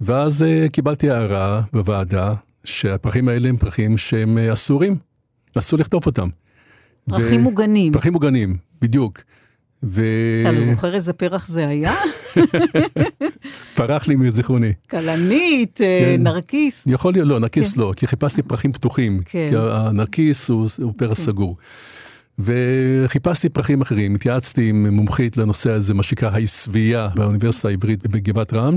ואז אה, קיבלתי הערה בוועדה, שהפרחים האלה הם פרחים שהם אה, אסורים, אסור לכתוב אותם. פרחים מוגנים. פרחים מוגנים, בדיוק. ו... אתה לא זוכר איזה פרח זה היה? פרח לי מזיכרוני. כלנית, אה, כן. נרקיס. יכול להיות, לא, נרקיס לא, כי חיפשתי פרחים פתוחים. כן. כי הנרקיס הוא, הוא פרח סגור. וחיפשתי פרחים אחרים, התייעצתי עם מומחית לנושא הזה, מה שנקרא העשבייה באוניברסיטה העברית בגבעת רם,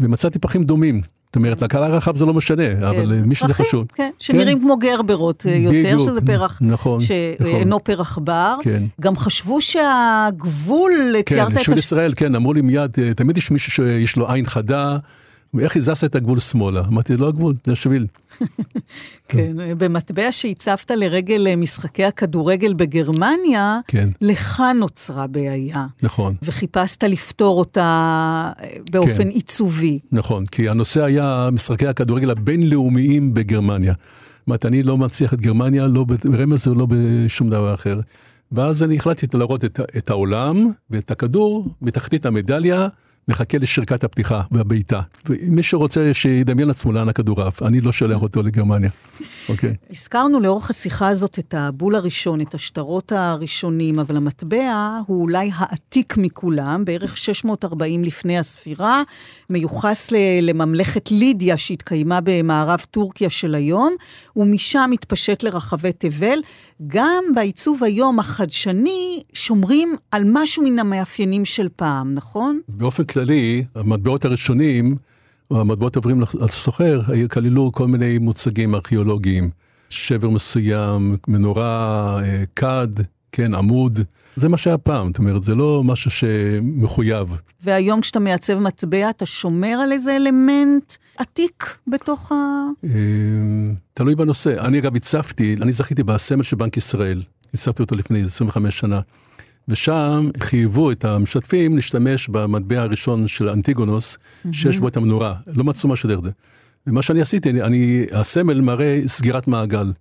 ומצאתי פרחים דומים. אומרת, לקהל הרחב זה לא משנה, אבל כן. מי שזה פרחים, חשוב. כן, שנראים כמו גרברות אה, יותר, בדיוק, שזה פרח נכון, שאינו נכון. פרח בר. כן. גם חשבו שהגבול, ציירת כן, את שביל הש... ישראל, כן, אמרו לי מיד, אה, תמיד יש מישהו שיש לו עין חדה, ואיך הזזת את הגבול שמאלה? אמרתי, לא הגבול, זה השביל. כן, במטבע שהצבת לרגל אה, משחקי הכדורגל בגרמניה, כן. לך נוצרה בעיה. נכון. וחיפשת לפתור אותה אה, באופן כן. עיצובי. נכון, כי הנושא היה משחקי הכדורגל הבינלאומיים בגרמניה. זאת אומרת, אני לא מנציח את גרמניה, לא ברמז ולא בשום דבר אחר. ואז אני החלטתי להראות את, את העולם ואת הכדור בתחתית המדליה, מחכה לשריקת הפתיחה והבעיטה. ומי שרוצה שידמיין לעצמו לאן הכדור עף, אני לא שולח אותו לגרמניה. אוקיי. הזכרנו לאורך השיחה הזאת את הבול הראשון, את השטרות הראשונים, אבל המטבע הוא אולי העתיק מכולם, בערך 640 לפני הספירה, מיוחס לממלכת לידיה שהתקיימה במערב טורקיה של היום, ומשם התפשט לרחבי תבל. גם בעיצוב היום החדשני שומרים על משהו מן המאפיינים של פעם, נכון? באופן כללי, המטבעות הראשונים, או המטבעות עוברים לסוחר, כללו כל מיני מוצגים ארכיאולוגיים. שבר מסוים, מנורה, אה, כד, כן, עמוד. זה מה שהיה פעם, זאת אומרת, זה לא משהו שמחויב. והיום כשאתה מעצב מטבע, אתה שומר על איזה אלמנט עתיק בתוך ה... אה, תלוי בנושא. אני אגב הצפתי, אני זכיתי בסמל של בנק ישראל, הצפתי אותו לפני 25 שנה. ושם חייבו את המשתתפים להשתמש במטבע הראשון של אנטיגונוס, שיש בו את המנורה. לא מצאו משהו דרך זה. ומה שאני עשיתי, אני, אני, הסמל מראה סגירת מעגל.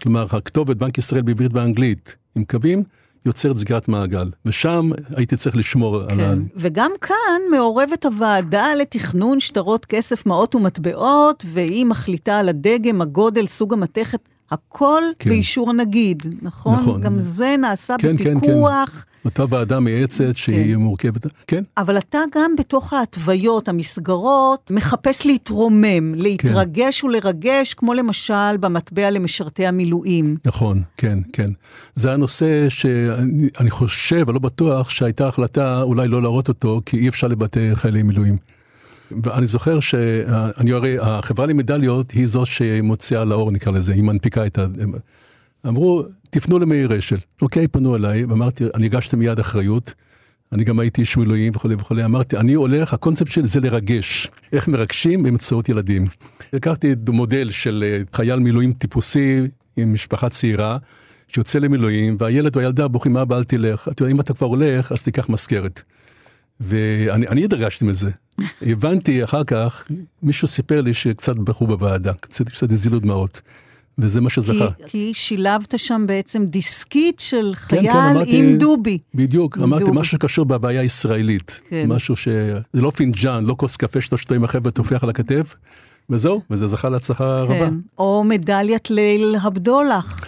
כלומר, הכתובת בנק ישראל בעברית ואנגלית עם קווים, יוצרת סגירת מעגל, ושם הייתי צריך לשמור על ה... כן. וגם כאן מעורבת הוועדה לתכנון שטרות כסף, מעות ומטבעות, והיא מחליטה על הדגם, הגודל, סוג המתכת, הכל כן. באישור הנגיד, נכון? נכון. גם זה נעשה כן, כן, בפיקוח. כן. אותה ועדה מייעצת שהיא מורכבת, כן, אבל אתה גם בתוך ההתוויות, המסגרות, מחפש להתרומם, להתרגש ולרגש, כמו למשל במטבע למשרתי המילואים. נכון, כן, כן. זה הנושא שאני אני חושב, אבל לא בטוח, שהייתה החלטה אולי לא להראות אותו, כי אי אפשר לבטא חיילי מילואים. ואני זוכר שאני הרי, החברה למדליות היא זו שמוציאה לאור, נקרא לזה, היא מנפיקה את ה... אמרו, תפנו למאיר אשל. אוקיי, פנו אליי, ואמרתי, אני הגשתי מיד אחריות. אני גם הייתי איש מילואים וכולי וכולי, אמרתי, אני הולך, הקונספט שלי זה לרגש. איך מרגשים באמצעות ילדים. לקחתי מודל של אה, חייל מילואים טיפוסי עם משפחה צעירה, שיוצא למילואים, והילד או הילדה בוכים, אבא, אל תלך. אתה יודע, אם אתה כבר הולך, אז תיקח מזכרת. ואני אני התרגשתי מזה. הבנתי אחר כך, מישהו סיפר לי שקצת בכו בוועדה, קצת, קצת הזילו דמעות. וזה מה כי, שזכה. כי שילבת שם בעצם דיסקית של כן, חייל כן, אמרתי- עם דובי. בדיוק, עם אמרתי דובי. משהו שקשור בבעיה הישראלית. כן. משהו ש... זה לא פינג'אן, לא כוס קפה שאתה שותה עם החבר'ה טופח על הכתף, וזהו, וזה זכה להצלחה רבה. כן. או מדליית ליל הבדולח.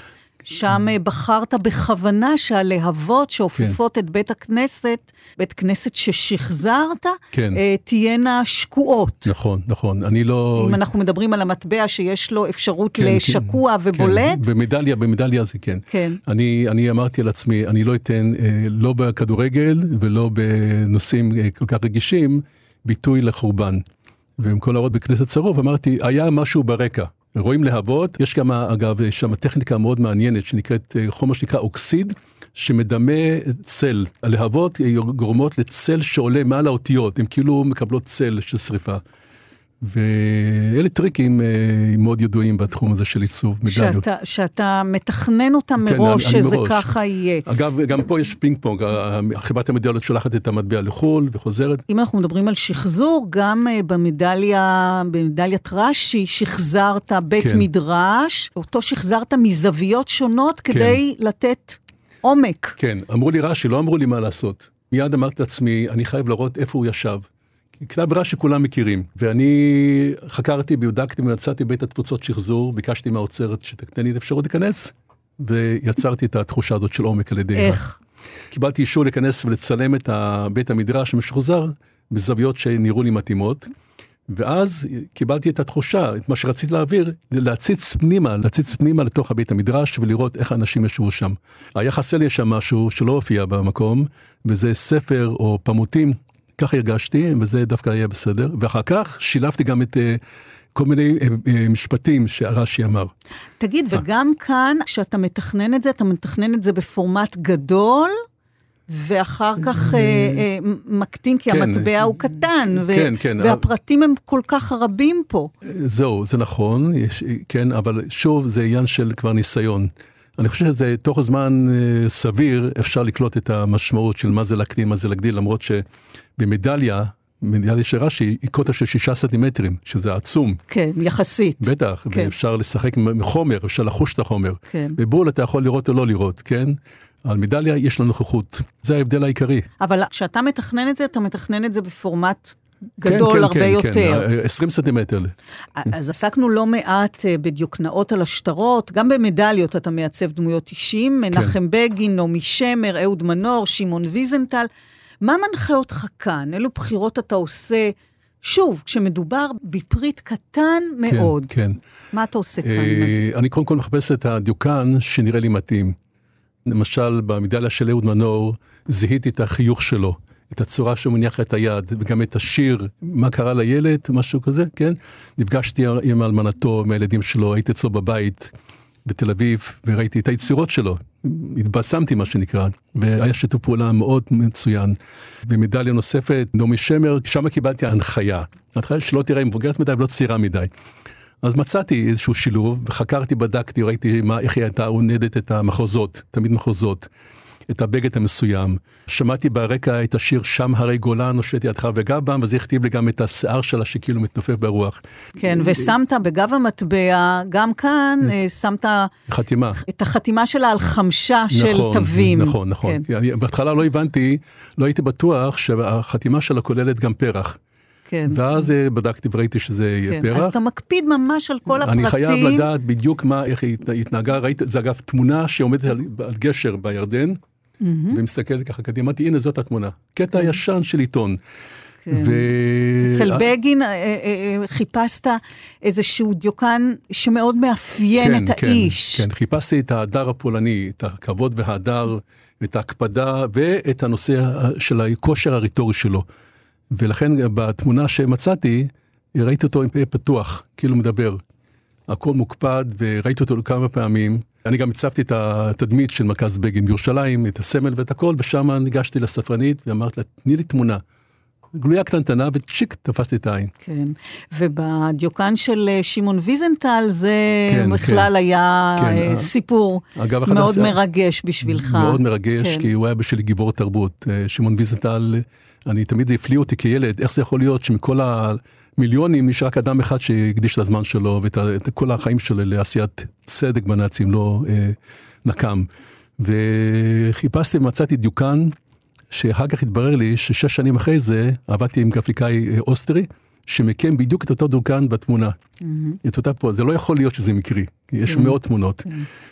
שם אה, בחרת בכוונה שהלהבות שאופפות את בית הכנסת, בית כנסת ששחזרת, כן. אה, תהיינה שקועות. נכון, נכון. אני לא... אם אנחנו מדברים על המטבע שיש לו אפשרות כן, לשקוע כן, ובולט, כן, במדליה, במדליה זה כן. כן. אני, אני אמרתי על עצמי, אני לא אתן, אה, לא בכדורגל ולא בנושאים כל כך רגישים, ביטוי לחורבן. ועם כל ההוראות בכנסת צרוף, אמרתי, היה משהו ברקע. רואים להבות, יש גם, אגב, שם טכניקה מאוד מעניינת שנקראת אה, חומר שנקרא אוקסיד, שמדמה צל. הלהבות אה, גורמות לצל שעולה מעל האותיות, הן כאילו מקבלות צל של שריפה. ואלה טריקים אה, מאוד ידועים בתחום הזה של עיצוב מדליות. שאתה, שאתה מתכנן אותם כן, מראש, אני- שזה מראש. ככה יהיה. אגב, גם פה יש פינג פונג, חברת המדליות שולחת את המטבע לחו"ל וחוזרת. אם אנחנו מדברים על שחזור, גם אה, במדליה, במדליית רש"י, שחזרת בית כן. מדרש, אותו שחזרת מזוויות שונות כדי לתת עומק. כן, אמרו לי רש"י, לא אמרו לי מה לעשות. מיד אמרתי לעצמי, אני חייב לראות איפה הוא ישב. כתב רש"י כולם מכירים, ואני חקרתי, בדקתי ומצאתי בית התפוצות שחזור, ביקשתי מהאוצרת שתתן לי את האפשרות להיכנס, ויצרתי את התחושה הזאת של עומק על ידי... איך? קיבלתי אישור להיכנס ולצלם את בית המדרש המשוחזר בזוויות שנראו לי מתאימות. ואז קיבלתי את התחושה, את מה שרציתי להעביר, להציץ פנימה, להציץ פנימה לתוך הבית המדרש ולראות איך האנשים ישבו שם. היה חסר לי שם משהו שלא הופיע במקום, וזה ספר או פמוטים, ככה הרגשתי, וזה דווקא היה בסדר. ואחר כך שילבתי גם את אה, כל מיני אה, אה, משפטים שרש"י אמר. תגיד, וגם כאן, כשאתה מתכנן את זה, אתה מתכנן את זה בפורמט גדול, ואחר כך אה, אה, מקטין, כי כן. המטבע הוא קטן, ו- כן, כן. והפרטים הם כל כך רבים פה. זהו, זה נכון, יש, כן, אבל שוב, זה עניין של כבר ניסיון. אני חושב שזה תוך זמן אה, סביר אפשר לקלוט את המשמעות של מה זה להקטין, מה זה להגדיל, למרות שבמדליה, מדליה של רש"י, היא קוטר של שישה סנטימטרים, שזה עצום, כן, יחסית. בטח, כן. ואפשר לשחק עם חומר, אפשר לחוש את החומר. כן. בבול אתה יכול לראות או לא לראות, כן? על מדליה יש לה נוכחות, זה ההבדל העיקרי. אבל כשאתה מתכנן את זה, אתה מתכנן את זה בפורמט גדול כן, הרבה כן, יותר. כן, 20 סנטימטר. אז עסקנו לא מעט אה, בדיוקנאות על השטרות, גם במדליות אתה מייצב דמויות אישים, כן. מנחם בגין, נעמי שמר, אהוד מנור, שמעון ויזנטל. מה מנחה אותך כאן? אילו בחירות אתה עושה? שוב, כשמדובר בפריט קטן מאוד, כן, כן. מה אתה עושה כאן? אה, אני קודם כל מחפש את הדיוקן שנראה לי מתאים. למשל, במדליה של אהוד מנור, זיהיתי את החיוך שלו, את הצורה שהוא מניח את היד, וגם את השיר, מה קרה לילד, משהו כזה, כן? נפגשתי עם אלמנתו, עם הילדים שלו, הייתי אצלו בבית בתל אביב, וראיתי את היצירות שלו. התבשמתי, מה שנקרא, והיה שיתוף פעולה מאוד מצוין. ומדליה נוספת, נעמי שמר, שם קיבלתי הנחיה. הנחיה שלא תראה מבוגרת מדי ולא צעירה מדי. אז מצאתי איזשהו שילוב, וחקרתי, בדקתי, ראיתי מה, איך היא הייתה עונדת את המחוזות, תמיד מחוזות. את הבגד המסוים. שמעתי ברקע את השיר שם הרי גולן נושט ידך וגבם, וזה הכתיב לי גם את השיער שלה שכאילו מתנופף ברוח. כן, ושמת בגב המטבע, גם כאן, אה, שמת חתימה. את החתימה שלה על חמשה של נכון, תווים. נכון, נכון. כן, אני, בהתחלה לא הבנתי, לא הייתי בטוח שהחתימה שלה כוללת גם פרח. כן. ואז אה, בדקתי וראיתי שזה כן. פרח. אז אתה מקפיד ממש על כל הפרטים. אני חייב לדעת בדיוק מה, איך היא הת- התנהגה, ראיתי, זה אגב תמונה שעומדת על, על גשר בירדן, ומסתכלת ככה קדימה, אמרתי, הנה זאת התמונה. קטע ישן של עיתון. כן. ו... אצל בגין אה, אה, אה, חיפשת איזשהו דיוקן שמאוד מאפיין את האיש. כן, חיפשתי את ההדר הפולני, את הכבוד וההדר, את ההקפדה ואת הנושא של הכושר הרטורי שלו. ולכן בתמונה שמצאתי, ראיתי אותו עם פה פתוח, כאילו מדבר. הכל מוקפד, וראיתי אותו כמה פעמים. אני גם הצבתי את התדמית של מרכז בגין בירושלים, את הסמל ואת הכל, ושם ניגשתי לספרנית ואמרתי לה, תני לי תמונה. גלויה קטנטנה, וצ'יק, תפסתי את העין. כן, ובדיוקן של אה, שמעון ויזנטל זה כן, בכלל כן. היה כן, אה, ה- סיפור אגב, מאוד הס- מרגש בשבילך. מאוד מרגש, כן. כי הוא היה בשבילי גיבור תרבות. אה, שמעון ויזנטל, אני תמיד הפליא אותי כילד, איך זה יכול להיות שמכל המיליונים יש רק אדם אחד שהקדיש את הזמן שלו ואת כל החיים שלו לעשיית צדק בנאצים, לא אה, נקם. וחיפשתי ומצאתי דיוקן, שאחר כך התברר לי ששש שנים אחרי זה עבדתי עם גרפיקאי אה, אוסטרי, שמקם בדיוק את אותו דיוקן בתמונה. את אותה פה, זה לא יכול להיות שזה מקרי, יש מאות תמונות.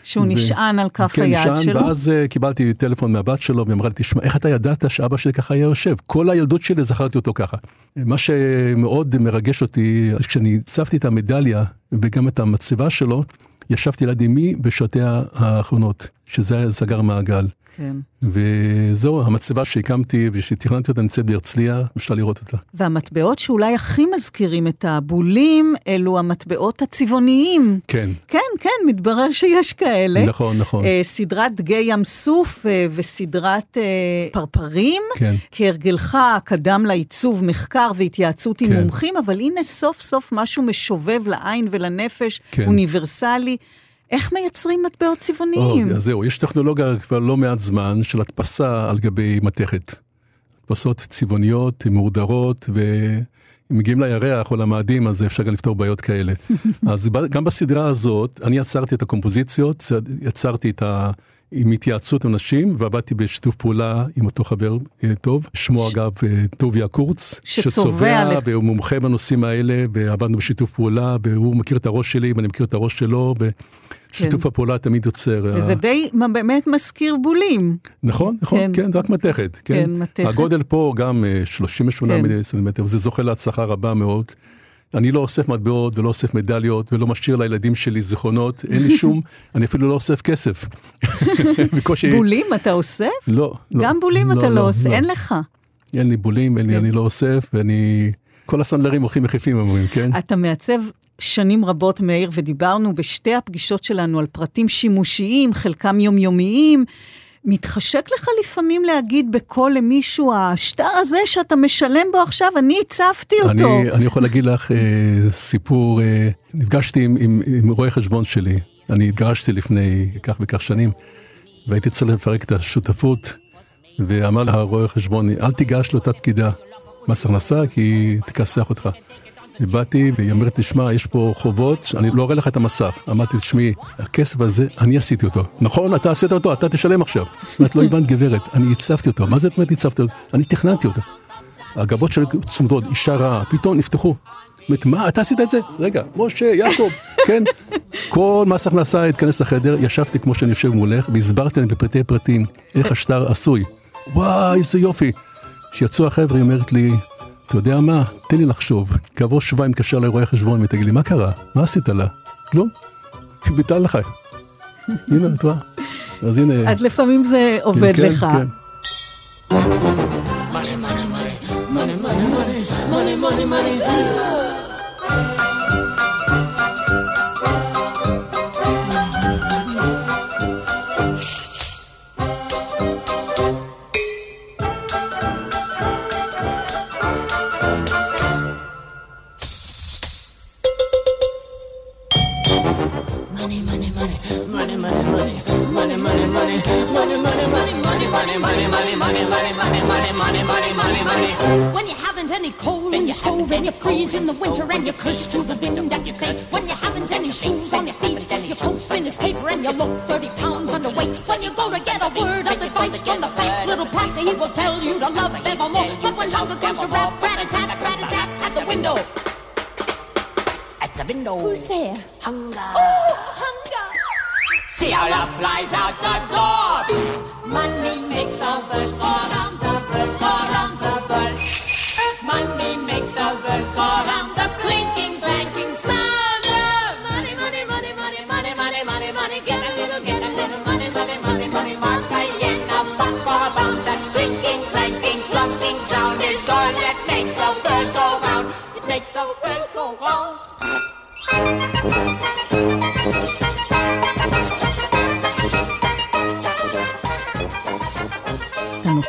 שהוא ו- נשען על כף כן, היד נשען, שלו. ואז uh, קיבלתי טלפון מהבת שלו, והיא אמרה לי, תשמע, איך אתה ידעת שאבא שלי ככה היה יושב? כל הילדות שלי זכרתי אותו ככה. מה שמאוד מרגש אותי, כשאני הצבתי את המדליה וגם את המצבה שלו, ישבתי ליד אמי בשעותיה האחרונות, שזה סגר מעגל. כן. וזהו, המצבה שהקמתי ושתכננתי אותה נמצאת בהרצליה, אפשר לראות אותה. והמטבעות שאולי הכי מזכירים את הבולים, אלו המטבעות הצבעוניים. כן, כן, כן, מתברר שיש כאלה. נכון, נכון. אה, סדרת דגי ים סוף אה, וסדרת אה, פרפרים. כן. כהרגלך קדם לעיצוב מחקר והתייעצות עם כן. מומחים, אבל הנה סוף סוף משהו משובב לעין ולנפש, כן. אוניברסלי. איך מייצרים מטבעות צבעוניים? אז זהו, יש טכנולוגיה כבר לא מעט זמן של הדפסה על גבי מתכת. הדפסות צבעוניות, מהודרות, ואם מגיעים לירח או למאדים, אז אפשר גם לפתור בעיות כאלה. אז גם בסדרה הזאת, אני יצרתי את הקומפוזיציות, יצרתי את ה... עם התייעצות עם אנשים, ועבדתי בשיתוף פעולה עם אותו חבר אה, טוב, שמו אגב אה, טוביה קורץ, שצובע לך. והוא מומחה בנושאים האלה, ועבדנו בשיתוף פעולה, והוא מכיר את הראש שלי, ואני מכיר את הראש שלו, ושיתוף כן. הפעולה תמיד יוצר. וזה אה, די באמת מזכיר בולים. נכון, נכון, כן. כן, זה רק מתכת. כן, כן, מתכת. הגודל פה גם אה, 38 כן. מילי סנטימטר, וזה זוכה להצלחה רבה מאוד. אני לא אוסף מטבעות ולא אוסף מדליות ולא משאיר לילדים שלי זיכרונות, אין לי שום, אני אפילו לא אוסף כסף. בקושי... בולים אתה אוסף? לא, לא. גם בולים אתה לא אוסף, אין לך. אין לי בולים, אין לי, כן. אני לא אוסף, ואני... כל הסנדלרים הולכים יחפים, אומרים, כן? אתה מעצב שנים רבות, מאיר, ודיברנו בשתי הפגישות שלנו על פרטים שימושיים, חלקם יומיומיים. מתחשק לך לפעמים להגיד בקול למישהו, השטר הזה שאתה משלם בו עכשיו, אני הצבתי אותו. אני, אני יכול להגיד לך אה, סיפור, אה, נפגשתי עם, עם, עם רואה חשבון שלי, אני התגרשתי לפני כך וכך שנים, והייתי צריך לפרק את השותפות, ואמר לה רואה חשבון, אל תיגש לאותה פקידה מס הכנסה, כי היא תכסח אותך. ובאתי, והיא אומרת, תשמע, יש פה חובות, אני לא אראה לך את המסך. אמרתי, תשמעי, הכסף הזה, אני עשיתי אותו. נכון, אתה עשית אותו, אתה תשלם עכשיו. אומרת, לא הבנת גברת, אני הצבתי אותו. מה זאת אומרת הצבתי אותו? אני תכננתי אותו. הגבות שלי צמודות, אישה רעה, פתאום נפתחו. אומרת, מה, אתה עשית את זה? רגע, משה, יעקב, כן. כל מס הכנסה התכנס לחדר, ישבתי כמו שאני יושב מולך, והסברתי להם בפרטי פרטים איך השטר עשוי. וואי, איזה יופי. כשיצאו החבר'ה, היא אומרת לי, אתה יודע מה, תן לי לחשוב. כעבור שבועיים מתקשר לרואה חשבון ותגיד לי, מה קרה? מה עשית לה? כלום. היא ביטלה לך. הנה, את רואה. אז הנה. אז לפעמים זה עובד כן, לך. כן. Money, coal in your stove and you freeze in the winter and you curse to the wind that you face when you haven't any shoes on your feet. You post finished paper and you look 30 pounds underweight. When you go to get a word of advice from the fat little pastor, he will tell you to love evermore. But when hunger comes to rap, rat a tat, rat a tat at the window. At the window. Who's there? Hunger. Oh, hunger! See how love flies out the door. Money makes the world go round, the world go round, the world. Money go round, the clinking, clanking sound of money, money, money, money, money, money, money, money. Get a little, get a little money, money, money, money. Mark a yen, a buck for a pound. That clinking, clanking, clunking sound is all that makes the world go round. It makes the world go round.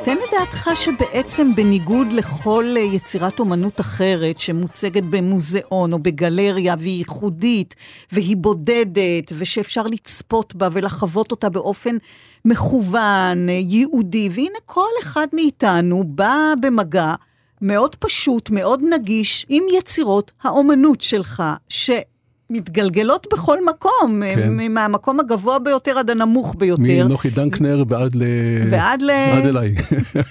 נותן את דעתך שבעצם בניגוד לכל אה, יצירת אומנות אחרת שמוצגת במוזיאון או בגלריה והיא ייחודית והיא בודדת ושאפשר לצפות בה ולחוות אותה באופן מכוון, אה, ייעודי, והנה כל אחד מאיתנו בא במגע מאוד פשוט, מאוד נגיש, עם יצירות האומנות שלך, ש... מתגלגלות בכל מקום, כן. כן. מהמקום הגבוה ביותר עד הנמוך ביותר. מנוחי דנקנר ועד ל... ועד ל... עד אליי.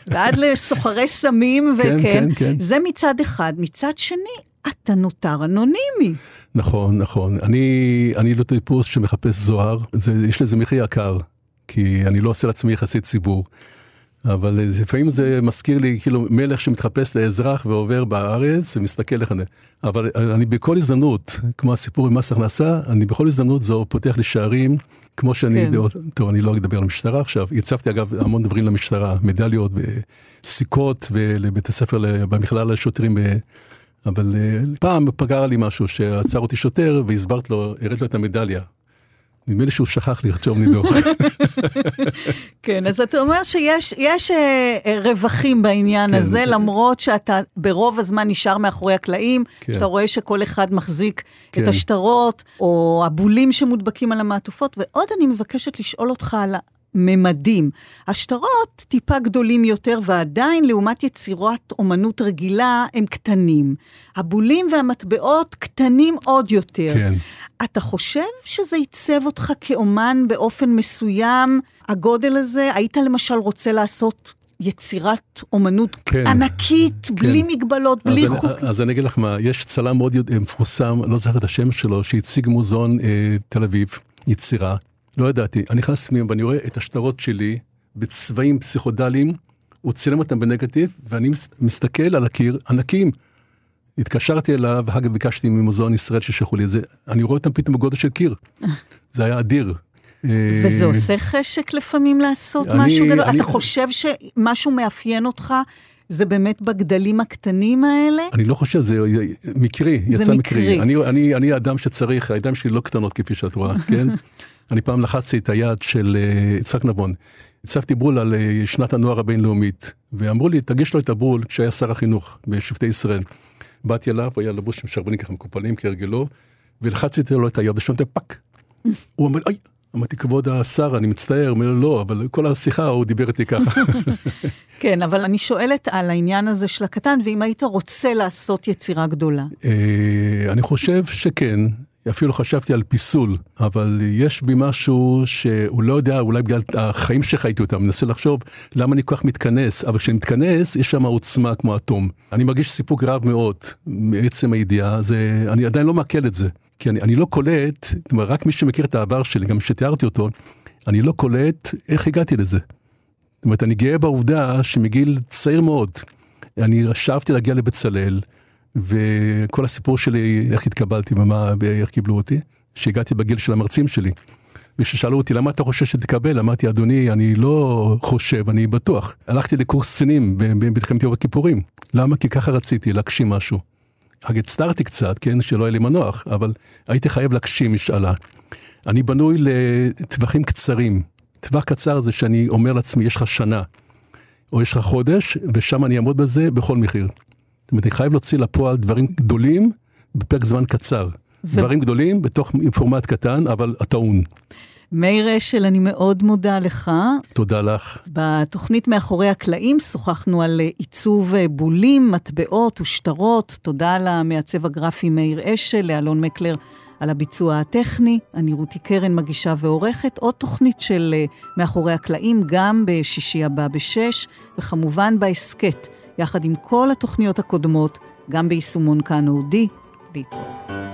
ועד לסוחרי סמים, כן, וכן, כן, כן. זה מצד אחד. מצד שני, אתה נותר אנונימי. נכון, נכון. אני, אני לא טיפוס שמחפש זוהר, זה, יש לזה מחיר יקר, כי אני לא עושה לעצמי יחסי ציבור. אבל אה, לפעמים זה מזכיר לי כאילו מלך שמתחפש לאזרח ועובר בארץ ומסתכל לך. אבל אני בכל הזדמנות, כמו הסיפור עם מס הכנסה, אני בכל הזדמנות זו פותח לי שערים, כמו שאני, כן. כן. טוב, אני לא אדבר על המשטרה עכשיו, הצבתי אגב המון דברים למשטרה, מדליות וסיכות ולבית הספר, במכללה לשוטרים. אה, אבל אה, פעם פגע לי משהו שעצר אותי שוטר והסברת לו, הראית לו את המדליה. נדמה לי שהוא שכח לרשום לי דוח. כן, אז אתה אומר שיש יש, אה, אה, רווחים בעניין כן, הזה. למרות שאתה ברוב הזמן נשאר מאחורי הקלעים, כן. שאתה רואה שכל אחד מחזיק את כן. השטרות, או הבולים שמודבקים על המעטופות, ועוד אני מבקשת לשאול אותך על הממדים. השטרות טיפה גדולים יותר, ועדיין לעומת יצירת אומנות רגילה, הם קטנים. הבולים והמטבעות קטנים עוד יותר. כן. אתה חושב שזה עיצב אותך כאומן באופן מסוים, הגודל הזה? היית למשל רוצה לעשות יצירת אומנות כן. ענקית, בלי מגבלות, בלי אז, חוק? אני, אז אני אגיד לך מה, יש צלם מאוד מפורסם, לא זוכר את השם שלו, שהציג מוזיאון אה, תל אביב, יצירה. לא ידעתי, אני נכנס פנימה ואני רואה את השטרות שלי בצבעים פסיכודליים, הוא צילם אותם בנגטיב, ואני מס- מסתכל על הקיר, ענקים. התקשרתי אליו, ואחר כך ביקשתי ממוזיאון ישראל שישלחו לי את זה, אני רואה אותם פתאום בגודל של קיר. זה היה אדיר. אה, וזה עושה חשק לפעמים לעשות אני- משהו גדול? אני- אתה חושב שמשהו מאפיין אותך? זה באמת בגדלים הקטנים האלה? אני לא חושב, זה מקרי, יצא מקרי. מקרי. אני, אני, אני אדם שצריך, הידיים שלי לא קטנות כפי שאת רואה, כן? אני פעם לחצתי את היד של אה, יצחק נבון. הצבתי בול על אה, שנת הנוער הבינלאומית, ואמרו לי, תגיש לו את הבול כשהיה שר החינוך בשבטי ישראל. באתי אליו, הוא היה לבוש עם שרוולים ככה מקופלים כהרגלו, ולחצתי לו את היד, ושמעתי פאק. הוא אמר, אוי, אמרתי, כבוד השר, אני מצטער, אומר, לא, אבל כל השיחה הוא דיבר איתי ככה. כן, אבל אני שואלת על העניין הזה של הקטן, ואם היית רוצה לעשות יצירה גדולה. אה, אני חושב שכן, אפילו חשבתי על פיסול, אבל יש בי משהו שהוא לא יודע, אולי בגלל החיים שחייתי אותם, מנסה לחשוב למה אני כל כך מתכנס, אבל כשאני מתכנס, יש שם עוצמה כמו אטום. אני מרגיש סיפוק רב מאוד מעצם הידיעה, זה, אני עדיין לא מעכל את זה. כי אני, אני לא קולט, אומרת, רק מי שמכיר את העבר שלי, גם שתיארתי אותו, אני לא קולט איך הגעתי לזה. זאת אומרת, אני גאה בעובדה שמגיל צעיר מאוד, אני שבתי להגיע לבצלאל, וכל הסיפור שלי, איך התקבלתי ומה, ואיך קיבלו אותי, שהגעתי בגיל של המרצים שלי. וכששאלו אותי, למה אתה חושב שתקבל? אמרתי, אדוני, אני לא חושב, אני בטוח. הלכתי לקורס קצינים במלחמת יום הכיפורים. למה? כי ככה רציתי, להגשים משהו. רק הצטערתי קצת, כן, שלא היה לי מנוח, אבל הייתי חייב להגשים משאלה. אני בנוי לטווחים קצרים. טווח קצר זה שאני אומר לעצמי, יש לך שנה, או יש לך חודש, ושם אני אעמוד בזה בכל מחיר. זאת אומרת, אני חייב להוציא לפועל דברים גדולים בפרק זמן קצר. ו... דברים גדולים בתוך פורמט קטן, אבל הטעון. מאיר אשל, אני מאוד מודה לך. תודה לך. בתוכנית מאחורי הקלעים שוחחנו על אה, עיצוב אה, בולים, מטבעות ושטרות. תודה למעצב הגרפי מאיר אשל, לאלון מקלר על הביצוע הטכני. אני רותי קרן, מגישה ועורכת. עוד תוכנית של אה, מאחורי הקלעים, גם בשישי הבא בשש, וכמובן בהסכת, יחד עם כל התוכניות הקודמות, גם ביישומון כאן אודי. להתראות.